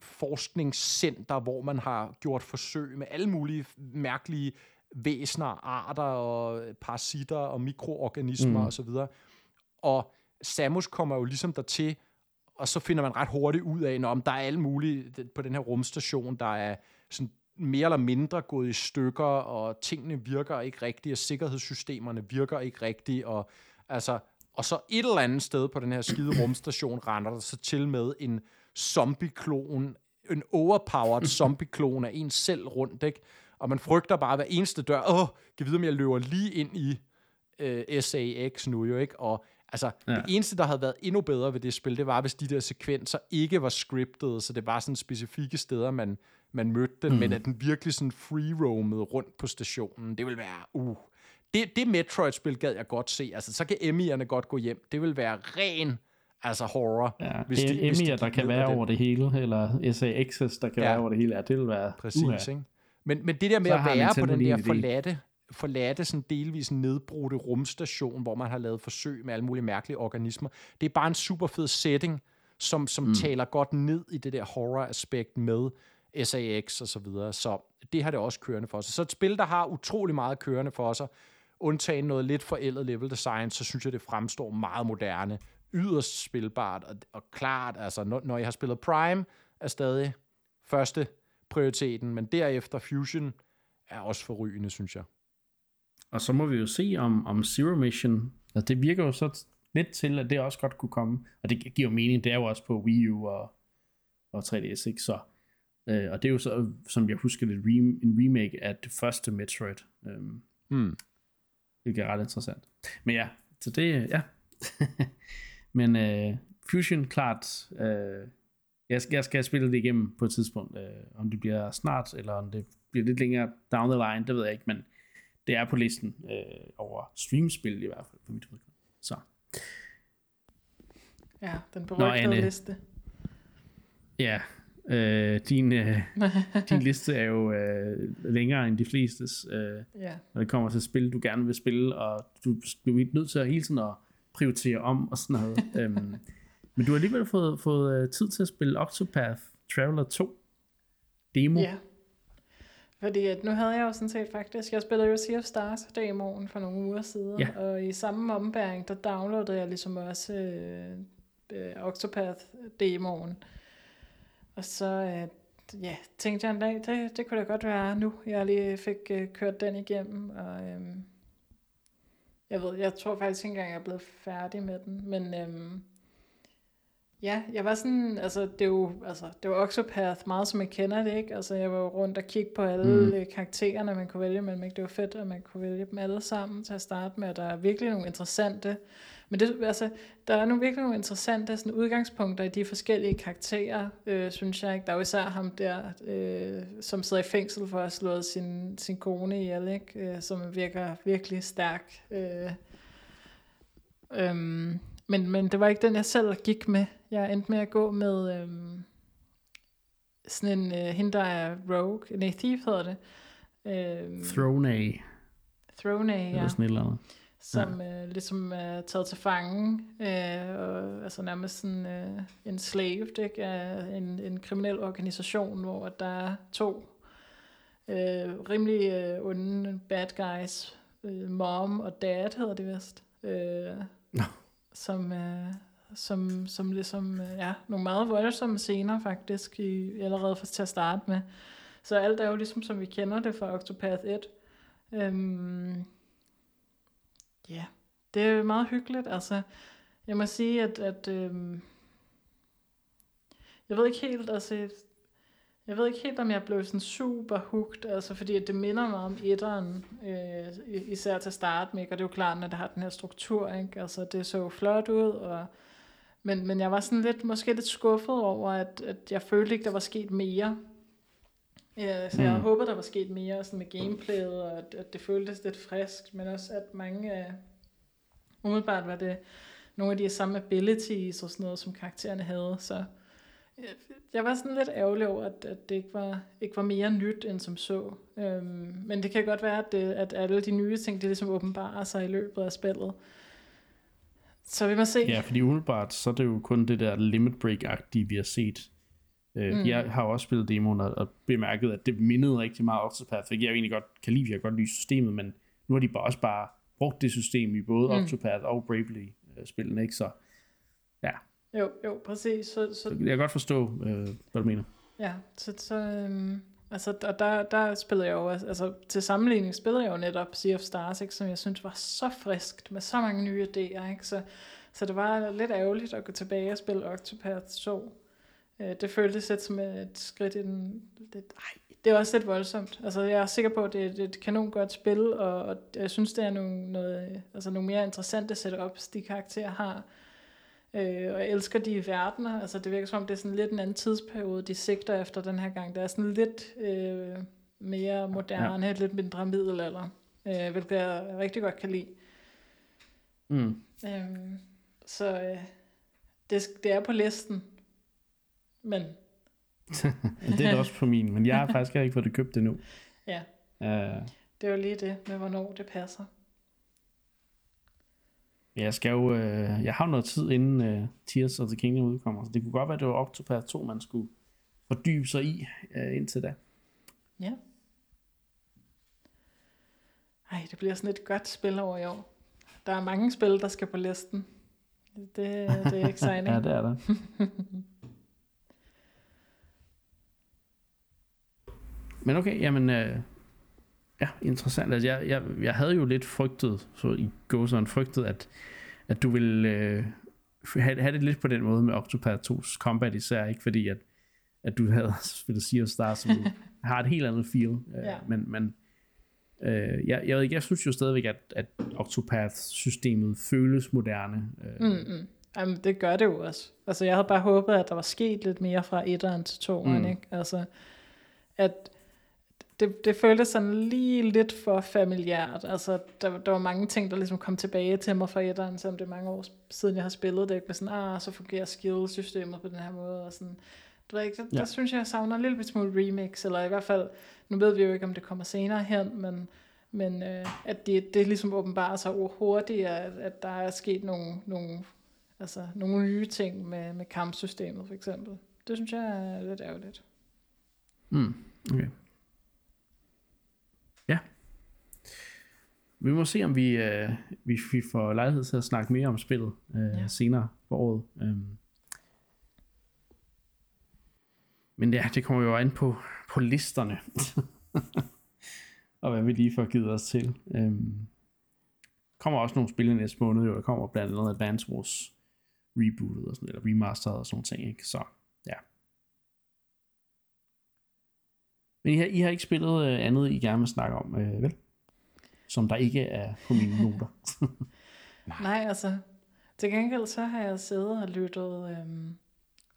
forskningscenter, hvor man har gjort forsøg med alle mulige mærkelige væsener, arter og parasitter og mikroorganismer mm. osv. Og Samus kommer jo ligesom dertil, og så finder man ret hurtigt ud af, om der er alle mulige på den her rumstation, der er sådan mere eller mindre gået i stykker, og tingene virker ikke rigtigt, og sikkerhedssystemerne virker ikke rigtigt, og altså, og så et eller andet sted på den her skide rumstation render der så til med en zombie-klon, en overpowered zombie-klon af en selv rundt, ikke? Og man frygter bare hver eneste dør, åh, kan vide, om jeg løber lige ind i øh, SAX nu jo, ikke? Og altså, ja. det eneste, der havde været endnu bedre ved det spil, det var, hvis de der sekvenser ikke var scriptet, så det var sådan specifikke steder, man, man mødte den, mm. men at den virkelig sådan free-roamede rundt på stationen. Det vil være, uh, det, det Metroid-spil gad jeg godt se. Altså, så kan Emmy'erne godt gå hjem. Det vil være ren altså horror. Ja, hvis de, hvis de der kan være over det hele, eller SAX's, der kan ja. være over det hele, ja, det vil være Præcis, uha. ikke? Men, men det der med så at være på den der forladte, forladte sådan delvis nedbrudte rumstation, hvor man har lavet forsøg med alle mulige mærkelige organismer, det er bare en super fed setting, som, som mm. taler godt ned i det der horror-aspekt med SAX og så videre. Så det har det også kørende for sig. Så et spil, der har utrolig meget kørende for sig, undtagen noget lidt forældet level design, så synes jeg, det fremstår meget moderne, yderst spilbart og, og klart. Altså, når, når jeg har spillet Prime, er stadig første prioriteten, men derefter Fusion er også forrygende, synes jeg. Og så må vi jo se, om, om Zero Mission, altså det virker jo så lidt til, at det også godt kunne komme, og det giver jo mening, det er jo også på Wii U og, og 3DS, ikke? Så, øh, og det er jo så, som jeg husker det, en remake af det første Metroid. Øh, hmm. Det er ret interessant. Men ja, så det, ja. Men øh, Fusion, klart, øh, jeg, skal, jeg skal spille det igennem på et tidspunkt. Øh, om det bliver snart, eller om det bliver lidt længere down the line, det ved jeg ikke, men det er på listen øh, over streamspil i hvert fald, for mit udgangspunkt. Så. Ja, den berygtede Nå, liste. Ja, øh, din, øh, din liste er jo øh, længere end de flestes, øh, ja. når det kommer til spil, du gerne vil spille, og du bliver nødt til at hele tiden at prioritere om og sådan noget. øhm, men du har alligevel fået, fået uh, tid til at spille Octopath Traveler 2 demo. Ja. Fordi at nu havde jeg jo sådan set faktisk, jeg spillede jo Sea of Stars demoen for nogle uger siden, ja. og i samme ombæring, der downloadede jeg ligesom også øh, øh, Octopath demoen. Og så øh, ja, tænkte jeg en dag, det, det kunne da godt være nu, jeg lige fik øh, kørt den igennem, og øh, jeg ved, jeg tror faktisk ikke engang, jeg er blevet færdig med den, men øhm, ja, jeg var sådan, altså det er jo, altså, det var Octopath meget som jeg kender det, ikke? Altså jeg var rundt og kigge på alle mm. karaktererne, man kunne vælge, men det var fedt, at man kunne vælge dem alle sammen til at starte med, og der er virkelig nogle interessante Men det, altså, der er nu virkelig nogle interessante sådan, udgangspunkter i de forskellige karakterer, øh, synes jeg. Ikke? Der er jo især ham der, øh, som sidder i fængsel for at have slået sin, sin kone ihjel, ikke? Øh, som virker virkelig stærk. Øh, øh, men, men det var ikke den, jeg selv gik med. Jeg endte med at gå med øh, sådan en, øh, hende der er rogue, nej, thief hedder det. Øh, Throne Throne, ja. Eller sådan et eller andet. som ja. øh, ligesom er taget til fange, øh, og altså nærmest sådan øh, enslaved ikke, af en, en kriminel organisation, hvor der er to øh, rimelig øh, onde bad guys, øh, mom og dad hedder det vist, øh, som, øh, som, som ligesom, øh, ja, nogle meget voldsomme scener faktisk, i, allerede for, til at starte med. Så alt er jo ligesom, som vi kender det fra Octopath 1. Øhm, Ja, det er meget hyggeligt. Altså, jeg må sige, at, at øhm, jeg ved ikke helt, altså, jeg ved ikke helt, om jeg blev sådan super hooked, altså, fordi at det minder mig om etteren, øh, især til start med, og det er jo klart, når det har den her struktur, ikke? altså det så flot ud, og, men, men jeg var sådan lidt, måske lidt skuffet over, at, at jeg følte ikke, der var sket mere. Ja, så jeg Mm. håbet, der var sket mere sådan med gameplayet, og at, at det føltes lidt frisk, men også at mange af, umiddelbart var det nogle af de samme abilities og sådan noget, som karaktererne havde, så øh, jeg var sådan lidt ærgerlig over, at, at det ikke var, ikke var mere nyt end som så. Øhm, men det kan godt være, at, det, at alle de nye ting, det ligesom åbenbarer sig i løbet af spillet. Så vi må se. Ja, fordi umiddelbart, så er det jo kun det der limit break-agtige, vi har set. Øh, Mm. Jeg har jo også spillet demoen og, og bemærket, at det mindede rigtig meget Octopath, hvilket jeg egentlig godt kan lide, jeg godt lide systemet, men nu har de bare også bare brugt det system i både Mm. Octopath og Bravely-spillene, ikke? Så Jo, jo, præcis. Så, så jeg kan godt forstå, øh, hvad du mener. Ja, så, så øhm, altså, og der, der spillede jeg jo, altså til sammenligning spillede jeg jo netop Sea of Stars, ikke, som jeg synes var så friskt, med så mange nye idéer, ikke, så, så det var lidt ærgerligt at gå tilbage og spille Octopath 2. Øh, det føltes lidt som et skridt i den, lidt, ej, det er også lidt voldsomt. Altså, jeg er sikker på, at det, det er et kanon godt spil, og, og jeg synes, det er nogle, noget, altså nogle mere interessante setups, de karakterer har. Øh, og jeg elsker de verdener. Altså det virker som om, det er sådan lidt en anden tidsperiode, de sigter efter den her gang. Der er sådan lidt øh, mere moderne, ja. lidt mindre middelalder, øh, hvilket jeg rigtig godt kan lide. Mm. Øhm, så øh, det, det er på listen. Men det er det også på min, men jeg har faktisk ikke fået det købt endnu. ja, Uh, det er jo lige det med, hvornår det passer. Jeg skal jo, uh, jeg har jo noget tid inden uh, Tears of the Kingdom udkommer, så det kunne godt være, at det var Octopath 2, man skulle fordybe sig i uh, indtil da. Ja. Ej, det bliver sådan et godt spil over i år. Der er mange spil, der skal på listen. Det, det er exciting. Ja, det er der. Men okay, jamen, øh, ja, interessant. Altså, jeg, jeg, jeg havde jo lidt frygtet, så i gåseren frygtet, at, at du ville øh, have, have det lidt på den måde med Octopath 2's combat især, ikke fordi at, at du havde spillet Sea of Stars, som har et helt andet feel. Øh, Ja. Men, men øh, jeg, jeg, ved ikke, jeg synes jo stadigvæk, at, at Octopath-systemet føles moderne. Øh, Mm, mm. Jamen, det gør det jo også. Altså, jeg havde bare håbet, at der var sket lidt mere fra etteren til toeren, Mm. ikke? Altså, at det, det føltes sådan lige lidt for familiært. Altså, der, der var mange ting, der ligesom kom tilbage til mig fra etteren, selvom det er mange år siden, jeg har spillet det. Ikke? Sådan, ah, så fungerer skill-systemet på den her måde, og sådan. Du ved ikke, der, ja. Der synes jeg, jeg savner en lille smule remix, eller i hvert fald, nu ved vi jo ikke, om det kommer senere hen, men, men øh, at det, det ligesom åbenbarer sig hurtigt, at, at der er sket nogle, nogle, altså, nogle nye ting med, med kampsystemet, for eksempel. Det synes jeg er lidt ærgerligt. Mm, okay. Ja. Vi må se, om vi, øh, vi, vi får lejlighed til at snakke mere om spillet øh, Ja. senere på året. Um. Men ja, det kommer jo an på, på listerne. og hvad vi lige får givet os til. Um. kommer også nogle spil i næste måned, jo. Der kommer blandt andet Advance Wars rebootet og sådan, eller remasteret og sådan nogle ting, ikke? Så ja. Men I har, I har ikke spillet øh, andet, I gerne vil snakke om, øh, vel? Som der ikke er på mine noter. Nej, altså, Til gengæld så har jeg siddet og lyttet øhm,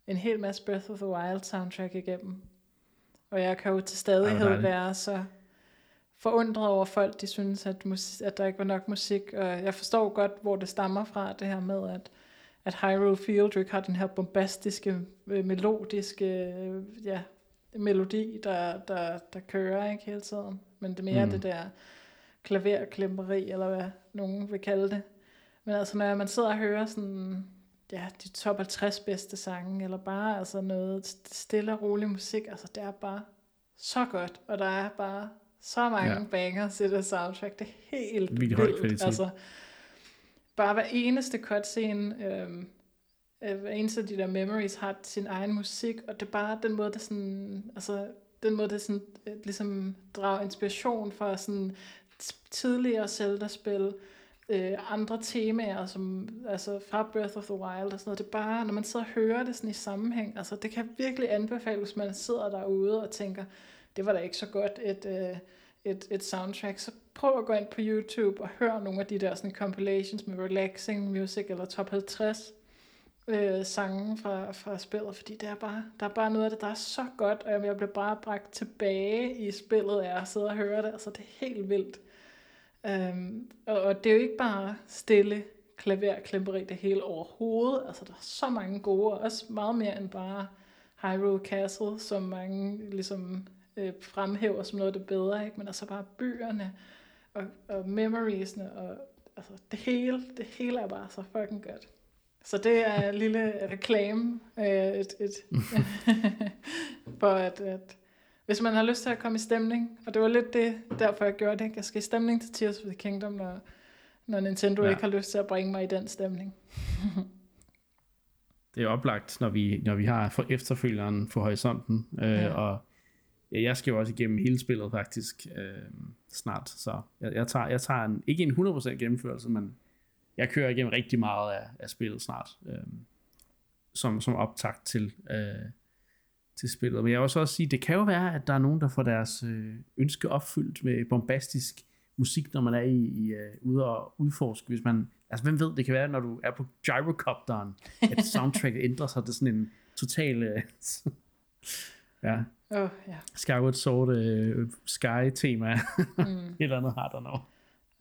en hel masse Breath of the Wild soundtrack igennem. Og jeg kan jo til stadighed være så forundret over folk, de synes, at, mus- at der ikke var nok musik. Og jeg forstår godt, hvor det stammer fra, det her med, at, at Hyrule Field jo ikke har den her bombastiske, øh, melodiske øh, ja, melodi, der, der, der kører ikke hele tiden. Men det er mere mm. det der klaverklemperi, eller hvad nogen vil kalde det. Men altså, når man sidder og hører sådan, ja, de top 50 bedste sange, eller bare altså noget stille og rolig musik, altså det er bare så godt, og der er bare så mange Ja. bangers i det soundtrack, det er helt høj vildt. kvalitet. Altså, bare hver eneste cutscene, øhm, øh, hver eneste af de der memories har sin egen musik, og det er bare den måde, det sådan, altså, den måde, det sådan, øh, ligesom drager inspiration fra sådan tidligere Zelda-spil, øh, andre temaer, som, altså fra Breath of the Wild og sådan noget. Det er bare, når man sidder og hører det sådan i sammenhæng, altså det kan virkelig anbefales, hvis man sidder derude og tænker, det var da ikke så godt et, øh, et, et soundtrack, så prøv at gå ind på YouTube og hør nogle af de der sådan compilations med relaxing music eller top 50 øh, sange fra, fra spillet, fordi det er bare, der er bare noget af det, der er så godt, og jeg bliver bare bragt tilbage i spillet af at sidde og høre det, altså det er helt vildt. Um, og, og det er jo ikke bare stille klaverklemperi det hele overhovedet, altså der er så mange gode, og også meget mere end bare Hyrule Castle, som mange ligesom øh, fremhæver som noget af det bedre, ikke? men altså bare byerne og, og memoriesne, og altså det hele, det hele er bare så fucking godt. Så det er en lille reklame øh, et, et, for at, at hvis man har lyst til at komme i stemning, og det var lidt det, derfor jeg gjorde det, jeg skal i stemning til Tears of the Kingdom, når, når Nintendo Ja. ikke har lyst til at bringe mig i den stemning. Det er oplagt, når vi, når vi har for efterfølgeren på horisonten. Øh. Ja. Og ja, jeg skal jo også igennem hele spillet faktisk øh, snart. Så jeg, jeg, tager, jeg tager en, ikke en 100% gennemførelse, men jeg kører igennem rigtig meget af, af spillet snart. Øh, som, som optakt til, øh, til spillet. Men jeg vil også også sige, det kan jo være, at der er nogen, der får deres øh, ønske opfyldt med bombastisk musik, når man er i, i uh, ude og udforske. Hvis man, altså hvem ved, det kan være, når du er på gyrocopteren, at soundtracket ændrer sig til sådan en total øh, ja, oh, ja. Skyward Sword øh, Sky-tema. Mm. Et eller andet har der nu.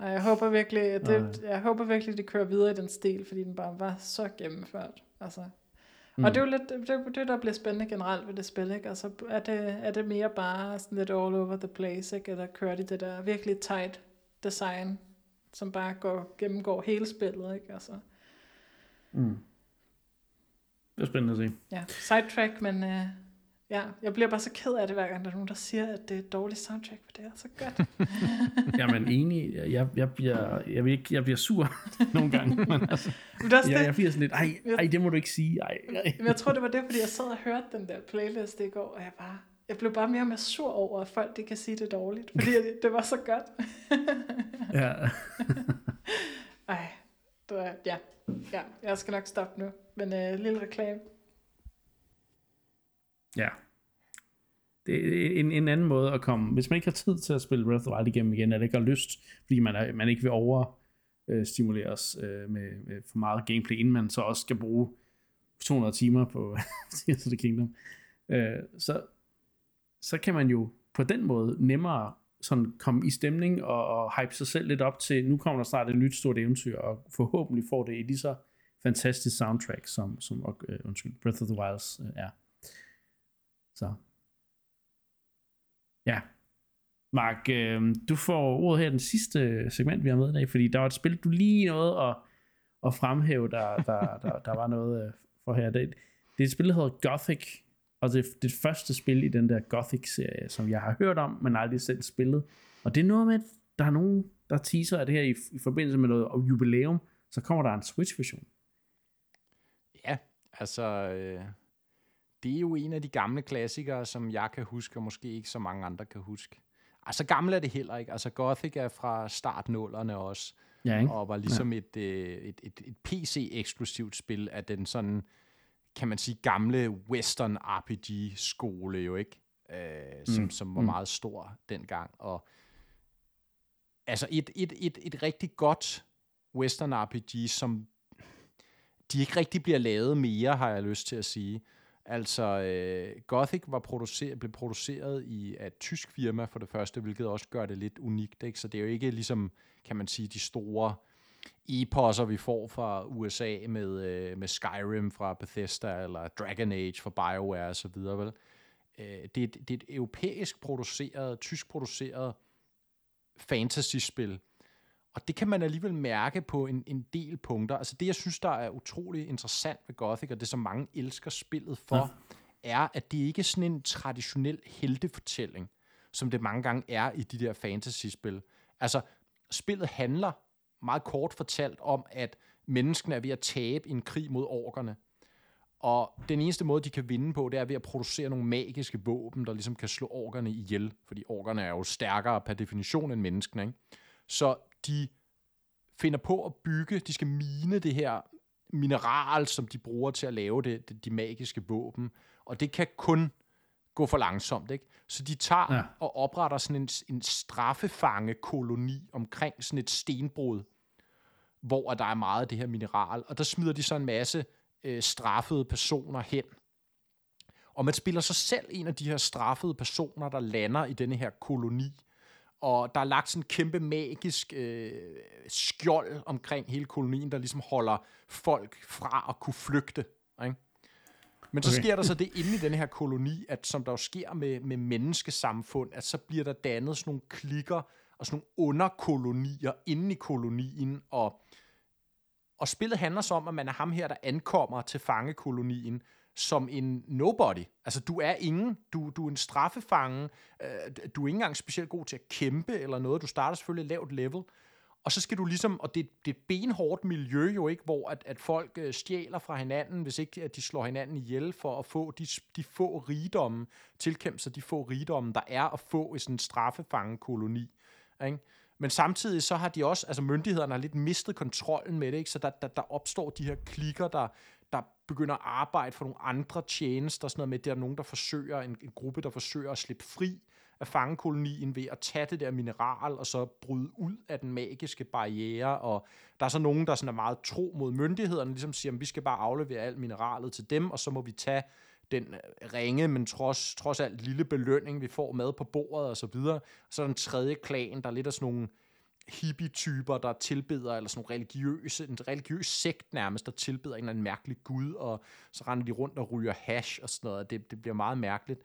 Ej, jeg håber virkelig, at det, jeg håber virkelig, det kører videre i den stil, fordi den bare var så gennemført. Altså. Mm. Mm. Og det er jo lidt det, det, der bliver spændende generelt ved det spil, ikke? Altså, er det, er det mere bare sådan lidt all over the place, ikke? Eller kører de det der virkelig tight design, som bare går, gennemgår hele spillet, ikke? Altså, Mm. Det er spændende at se. ja, sidetrack, men øh, ja, jeg bliver bare så ked af det, hver gang der er nogen, der siger, at det er et dårligt soundtrack, for det er så godt. Jamen enig, jeg, jeg, bliver, jeg, vil ikke, jeg bliver sur nogle gange. Men altså, Men det er også jeg, det, jeg bliver sådan lidt, ej, ej, det må du ikke sige. Ej, ej. Men jeg tror, det var det, fordi jeg sad og hørte den der playlist i går, og jeg bare, jeg blev bare mere og mere sur over, at folk de kan sige det dårligt, fordi det, det var så godt. Ja. Ej, det var, ja, ja, jeg skal nok stoppe nu. Men øh, lille reklame. Ja. Det er en, en anden måde at komme. Hvis man ikke har tid til at spille Breath of the Wild igennem igen, eller ikke har lyst, fordi man, er, man ikke vil over øh, stimuleres øh, med, med for meget gameplay, inden man så også skal bruge 200 timer på Tears of the Kingdom, øh, så, så kan man jo på den måde nemmere sådan komme i stemning og, og hype sig selv lidt op til, nu kommer der snart et nyt stort eventyr, og forhåbentlig får det et lige så fantastisk soundtrack, som, som uh, undskyld, Breath of the Wilds uh, er. Så. Ja. Mark, øh, du får ordet her den sidste segment, vi har med i dag, fordi der var et spil, du lige nåede at, at fremhæve, der, der, der, der var noget øh, for her. Det, det er et spil, der hedder Gothic, og det er det første spil i den der Gothic-serie, som jeg har hørt om, men aldrig selv spillet. Og det er noget med, at der er nogen, der teaser af det her i, i forbindelse med noget jubilæum, så kommer der en Switch-version. Ja, altså, øh, det er jo en af de gamle klassikere, som jeg kan huske, og måske ikke så mange andre kan huske. Altså, gammel er det heller ikke. Altså, Gothic er fra startnullerne også, Ja, ikke? og var ligesom ja. et, øh, et, et, et PC-eksklusivt spil af den sådan, kan man sige, gamle western RPG-skole jo, ikke? Øh, som, Mm, som var mm. meget stor dengang. Og altså, et, et, et, et rigtig godt western RPG, som de ikke rigtig bliver lavet mere, har jeg lyst til at sige. Altså, øh, Gothic var produceret, blev produceret i af et tysk firma for det første, hvilket også gør det lidt unikt. Ikke? Så det er jo ikke ligesom, kan man sige, de store eposer, vi får fra USA med, øh, med Skyrim fra Bethesda, eller Dragon Age fra BioWare osv. Vel? Øh, det, er, det er et europæisk produceret, tysk produceret fantasy-spil, og det kan man alligevel mærke på en, en del punkter. Altså det, jeg synes, der er utrolig interessant ved Gothic, og det som mange elsker spillet for, ja. er, at det ikke er sådan en traditionel heltefortælling, som det mange gange er i de der fantasy-spil. Altså, spillet handler meget kort fortalt om, at menneskene er ved at tabe en krig mod orkerne. Og den eneste måde, de kan vinde på, det er ved at producere nogle magiske våben, der ligesom kan slå orkerne ihjel. Fordi orkerne er jo stærkere per definition end menneskene. Ikke? Så de finder på at bygge, de skal mine det her mineral, som de bruger til at lave det, det, de magiske våben. Og det kan kun gå for langsomt. Ikke? Så de tager ja. og opretter sådan en, en straffefangekoloni omkring sådan et stenbrud, hvor der er meget af det her mineral. Og der smider de så en masse øh, straffede personer hen. Og man spiller sig selv en af de her straffede personer, der lander i denne her koloni og der er lagt sådan en kæmpe magisk øh, skjold omkring hele kolonien, der ligesom holder folk fra at kunne flygte. Ikke? Men så okay. sker der så det inde i den her koloni, at som der jo sker med, med menneskesamfund, at så bliver der dannet sådan nogle klikker og sådan nogle underkolonier inde i kolonien, og, og spillet handler så om, at man er ham her, der ankommer til fangekolonien, som en nobody. Altså, du er ingen. Du, du er en straffefange. Øh, du er ikke engang specielt god til at kæmpe eller noget. Du starter selvfølgelig lavt level. Og så skal du ligesom, og det, det er et benhårdt miljø jo ikke, hvor at, at folk øh, stjæler fra hinanden, hvis ikke at de slår hinanden ihjel for at få de, de få rigdomme, tilkæmpe sig de få rigdomme, der er at få i sådan en straffefangekoloni. Ikke? Men samtidig så har de også, altså myndighederne har lidt mistet kontrollen med det, ikke? så der, der, der opstår de her klikker, der begynder at arbejde for nogle andre tjenester, sådan noget med, at der er nogen, der forsøger, en, en gruppe, der forsøger at slippe fri af fangekolonien ved at tage det der mineral, og så bryde ud af den magiske barriere, og der er så nogen, der sådan er meget tro mod myndighederne, ligesom siger, at vi skal bare aflevere alt mineralet til dem, og så må vi tage den øh, ringe, men trods, trods alt lille belønning, vi får med på bordet og så videre. Så er der en tredje klan, der er lidt af sådan nogle hippie-typer, der tilbeder, eller sådan nogle religiøse, en religiøs sekt nærmest, der tilbeder en eller anden mærkelig gud, og så render de rundt og ryger hash og sådan noget. Det, det bliver meget mærkeligt.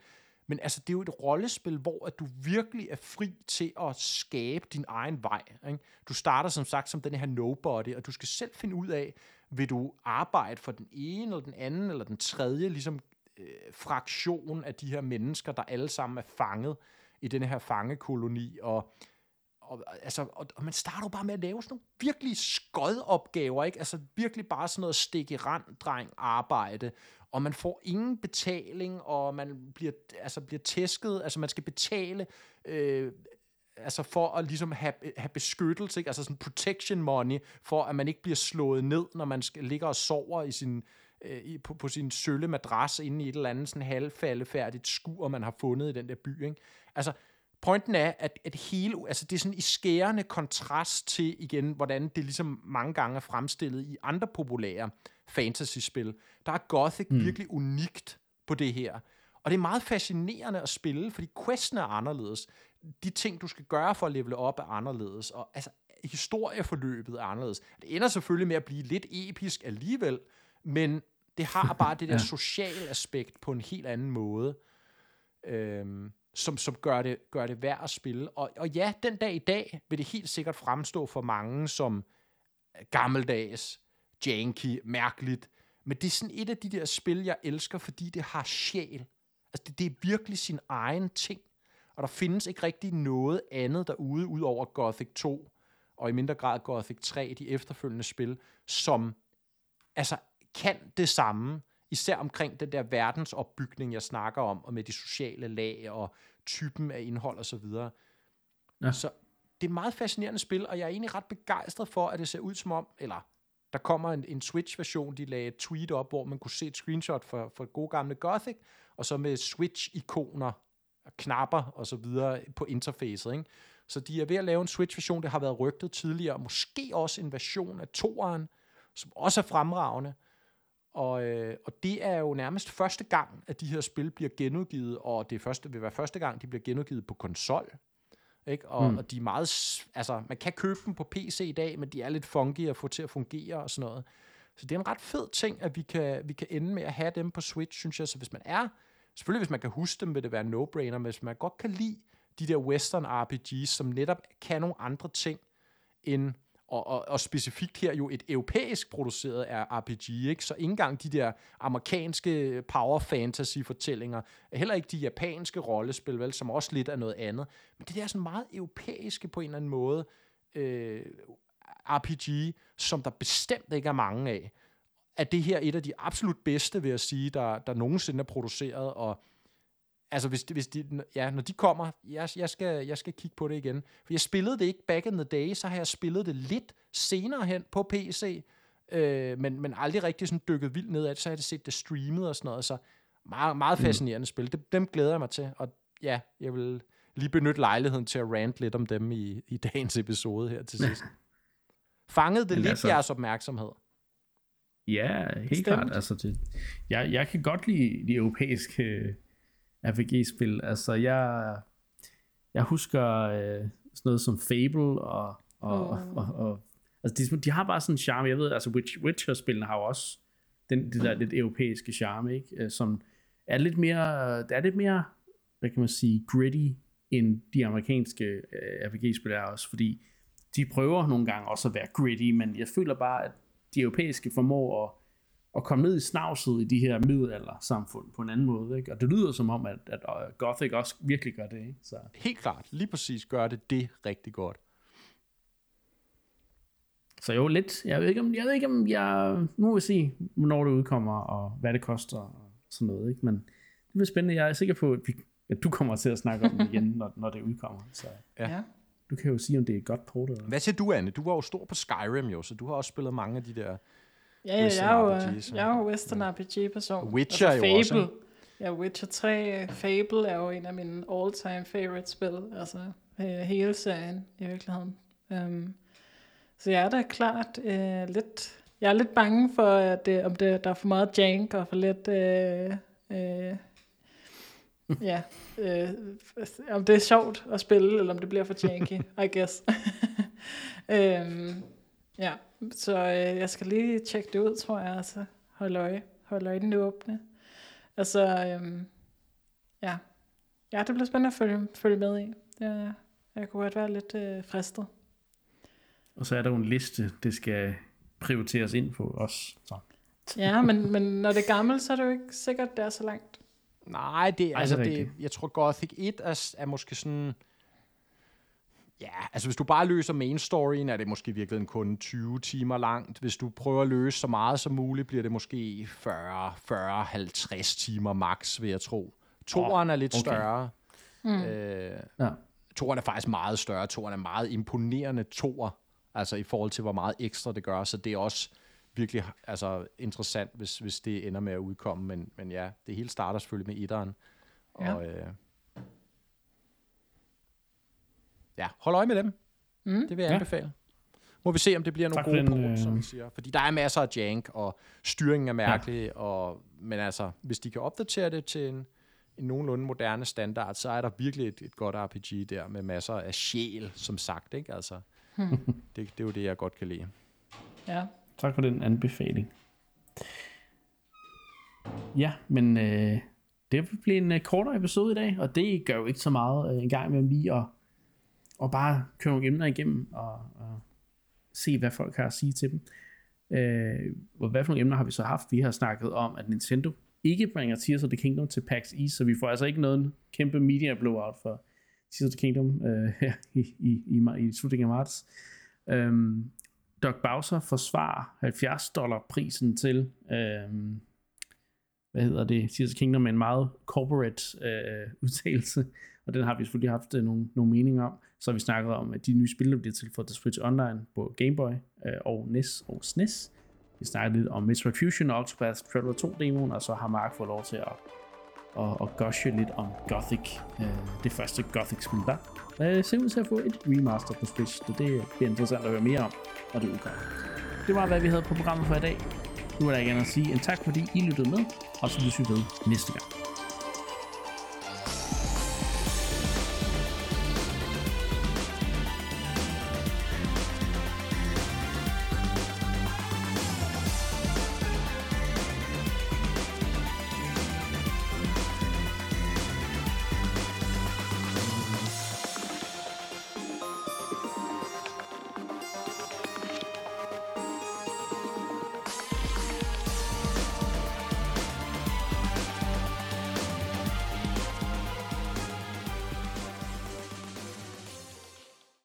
Men altså, det er jo et rollespil, hvor at du virkelig er fri til at skabe din egen vej. Ikke? Du starter som sagt som den her nobody, og du skal selv finde ud af, vil du arbejde for den ene, eller den anden, eller den tredje, ligesom øh, fraktion af de her mennesker, der alle sammen er fanget i den her fangekoloni, og og, altså, og, og man starter jo bare med at lave sådan nogle virkelig skodopgaver, ikke? Altså virkelig bare sådan noget stik i rand, dreng arbejde, og man får ingen betaling, og man bliver, altså, bliver tæsket, altså man skal betale øh, altså for at ligesom have, have beskyttelse, ikke? altså sådan protection money, for at man ikke bliver slået ned, når man skal, ligger og sover i sin, øh, i, på, på sin sølle madras inde i et eller andet sådan halvfaldefærdigt skur, man har fundet i den der by. Ikke? Altså, pointen er, at, at hele, altså det er sådan i skærende kontrast til igen, hvordan det ligesom mange gange er fremstillet i andre populære fantasy-spil. Der er Gothic mm. virkelig unikt på det her. Og det er meget fascinerende at spille, fordi questen er anderledes. De ting, du skal gøre for at levele op, er anderledes. Og altså, historieforløbet er anderledes. Det ender selvfølgelig med at blive lidt episk alligevel, men det har bare det der sociale aspekt på en helt anden måde. Øhm, som, som gør, det, gør det værd at spille. Og, og ja, den dag i dag vil det helt sikkert fremstå for mange som gammeldags, janky, mærkeligt. Men det er sådan et af de der spil, jeg elsker, fordi det har sjæl. Altså, det, det er virkelig sin egen ting. Og der findes ikke rigtig noget andet derude, ud over Gothic 2, og i mindre grad Gothic 3, de efterfølgende spil, som altså kan det samme, især omkring den der verdensopbygning, jeg snakker om, og med de sociale lag og typen af indhold og så videre. Ja. Så det er et meget fascinerende spil, og jeg er egentlig ret begejstret for, at det ser ud som om, eller der kommer en, en Switch-version, de lagde et tweet op, hvor man kunne se et screenshot for, for gode gamle Gothic, og så med Switch-ikoner, knapper og så videre på interfacet. Ikke? Så de er ved at lave en Switch-version, det har været rygtet tidligere, måske også en version af toeren, som også er fremragende. Og, øh, og det er jo nærmest første gang, at de her spil bliver genudgivet, og det første, vil være første gang, de bliver genudgivet på konsol. Ikke? Og, mm. og de er meget, altså man kan købe dem på PC i dag, men de er lidt funky at få til at fungere og sådan noget. Så det er en ret fed ting, at vi kan, vi kan ende med at have dem på Switch, synes jeg. Så hvis man er, selvfølgelig hvis man kan huske dem, vil det være no-brainer, men hvis man godt kan lide de der western RPG's, som netop kan nogle andre ting, end, og, og, og specifikt her jo et europæisk produceret RPG, ikke? så ikke engang de der amerikanske power fantasy fortællinger, heller ikke de japanske rollespil, vel, som også lidt er noget andet, men det der er sådan meget europæiske på en eller anden måde, øh, RPG, som der bestemt ikke er mange af, er det her et af de absolut bedste, vil jeg sige, der, der nogensinde er produceret, og altså hvis, hvis de, ja, når de kommer, jeg, jeg, skal, jeg skal kigge på det igen. For jeg spillede det ikke back in the day, så har jeg spillet det lidt senere hen på PC, øh, men, men aldrig rigtig sådan dykket vildt ned af det, så har jeg set det streamet og sådan noget, så meget, meget mm. fascinerende mm. spil. Det, dem glæder jeg mig til, og ja, jeg vil lige benytte lejligheden til at rant lidt om dem i, i dagens episode her til sidst. Fangede det Men lidt altså, jeres opmærksomhed? Ja, helt Stemt. klart. Altså det, jeg, jeg kan godt lide de europæiske RPG-spil. Altså jeg, jeg husker øh, sådan noget som Fable og, og, oh. og, og, og altså de, de har bare sådan en charme. Jeg ved, altså Witcher-spillene har jo også den, det der lidt europæiske charme, ikke? Øh, som er lidt mere, det er lidt mere, hvad kan man sige, gritty end de amerikanske øh, RPG-spil er også, fordi de prøver nogle gange også at være gritty, men jeg føler bare, at de europæiske formår at, at komme ned i snavset i de her middelalder-samfund på en anden måde. Ikke? Og det lyder som om, at, at øh, Gothic også virkelig gør det. Ikke? Så. Helt klart. Lige præcis gør det det rigtig godt. Så jo, lidt. Jeg ved ikke, om jeg, ved ikke, om jeg nu vil vi se, hvornår det udkommer, og hvad det koster, og sådan noget. Ikke? Men det bliver spændende. Jeg er sikker på, at, vi, at du kommer til at snakke om det igen, når, når det udkommer. Så. Ja. Du kan jo sige, om det er et godt port. Eller? Hvad siger du, Anne? Du var jo stor på Skyrim jo, så du har også spillet mange af de der Ja, ja jeg, er jo, jeg er jo Western RPG-person. Witcher altså, Fable. jo også. Ja, Witcher 3, Fable er jo en af mine all-time favorite spil. Altså øh, hele serien i virkeligheden. Um, så jeg er da klart øh, lidt... Jeg er lidt bange for, at det, om det, der er for meget jank og for lidt... Øh, øh, ja, øh, om det er sjovt at spille, eller om det bliver for janky, I guess. øhm, ja, så øh, jeg skal lige tjekke det ud, tror jeg, altså holde øje, holde øjnene åbne. Altså, øhm, ja. ja, det bliver spændende at følge, følge med i. Ja, jeg kunne godt være lidt øh, fristet. Og så er der jo en liste, det skal prioriteres ind på os. Så. Ja, men, men når det er gammelt, så er det jo ikke sikkert, det er så langt. Nej, det, Ej, altså, det, det, jeg tror Gothic 1 er, er måske sådan... Ja, altså hvis du bare løser main storyen, er det måske virkelig kun 20 timer langt. Hvis du prøver at løse så meget som muligt, bliver det måske 40, 40, 50 timer max, vil jeg tro. Toren oh, er lidt okay. større. Mm. Øh, ja. Toren er faktisk meget større. Toren er meget imponerende tor, altså i forhold til, hvor meget ekstra det gør. Så det er også virkelig altså, interessant, hvis, hvis det ender med at udkomme. Men, men ja, det hele starter selvfølgelig med etteren. Ja. Og, øh, ja, hold øje med dem. Mm. Det vil jeg ja. anbefale. Må vi se, om det bliver nogle gode den, port, som vi øh, siger. Fordi der er masser af jank, og styringen er mærkelig. Ja. Og, men altså, hvis de kan opdatere det til en, en nogenlunde moderne standard, så er der virkelig et, et godt RPG der, med masser af sjæl, som sagt. Ikke? Altså, hmm. det, det er jo det, jeg godt kan lide. Ja, Tak for den anbefaling. Ja, men øh, det vil blive en uh, kortere episode i dag, og det gør jo ikke så meget uh, en gang imellem lige at, og bare køre nogle emner igennem og, og se, hvad folk har at sige til dem. Øh, og hvad for nogle emner har vi så haft? Vi har snakket om, at Nintendo ikke bringer Tears of the Kingdom til PAX East, så vi får altså ikke noget kæmpe media blowout for Tears of the Kingdom øh, her i, i, i, i slutningen af marts. Øhm, Doc Bowser forsvarer 70 dollar prisen til, øhm, hvad hedder det, Tears of the Kingdom med en meget corporate øh, udtalelse, og den har vi selvfølgelig haft øh, nogle, nogle meninger om. Så har vi snakket om, at de nye spil, der bliver tilføjet til Switch Online på Game Boy øh, og NES og SNES. Vi snakkede lidt om Metroid Fusion og Octopath Traveler 2 demoen, og så har Mark fået lov til at, at, at gushe lidt om Gothic, øh, det første Gothic-spil, der øh, ser ud til at få et remaster på Switch, så det bliver interessant at høre mere om når det udkommer. Det var, hvad vi havde på programmet for i dag. Nu vil jeg gerne sige en tak, fordi I lyttede med, og så lyttes vi ved næste gang.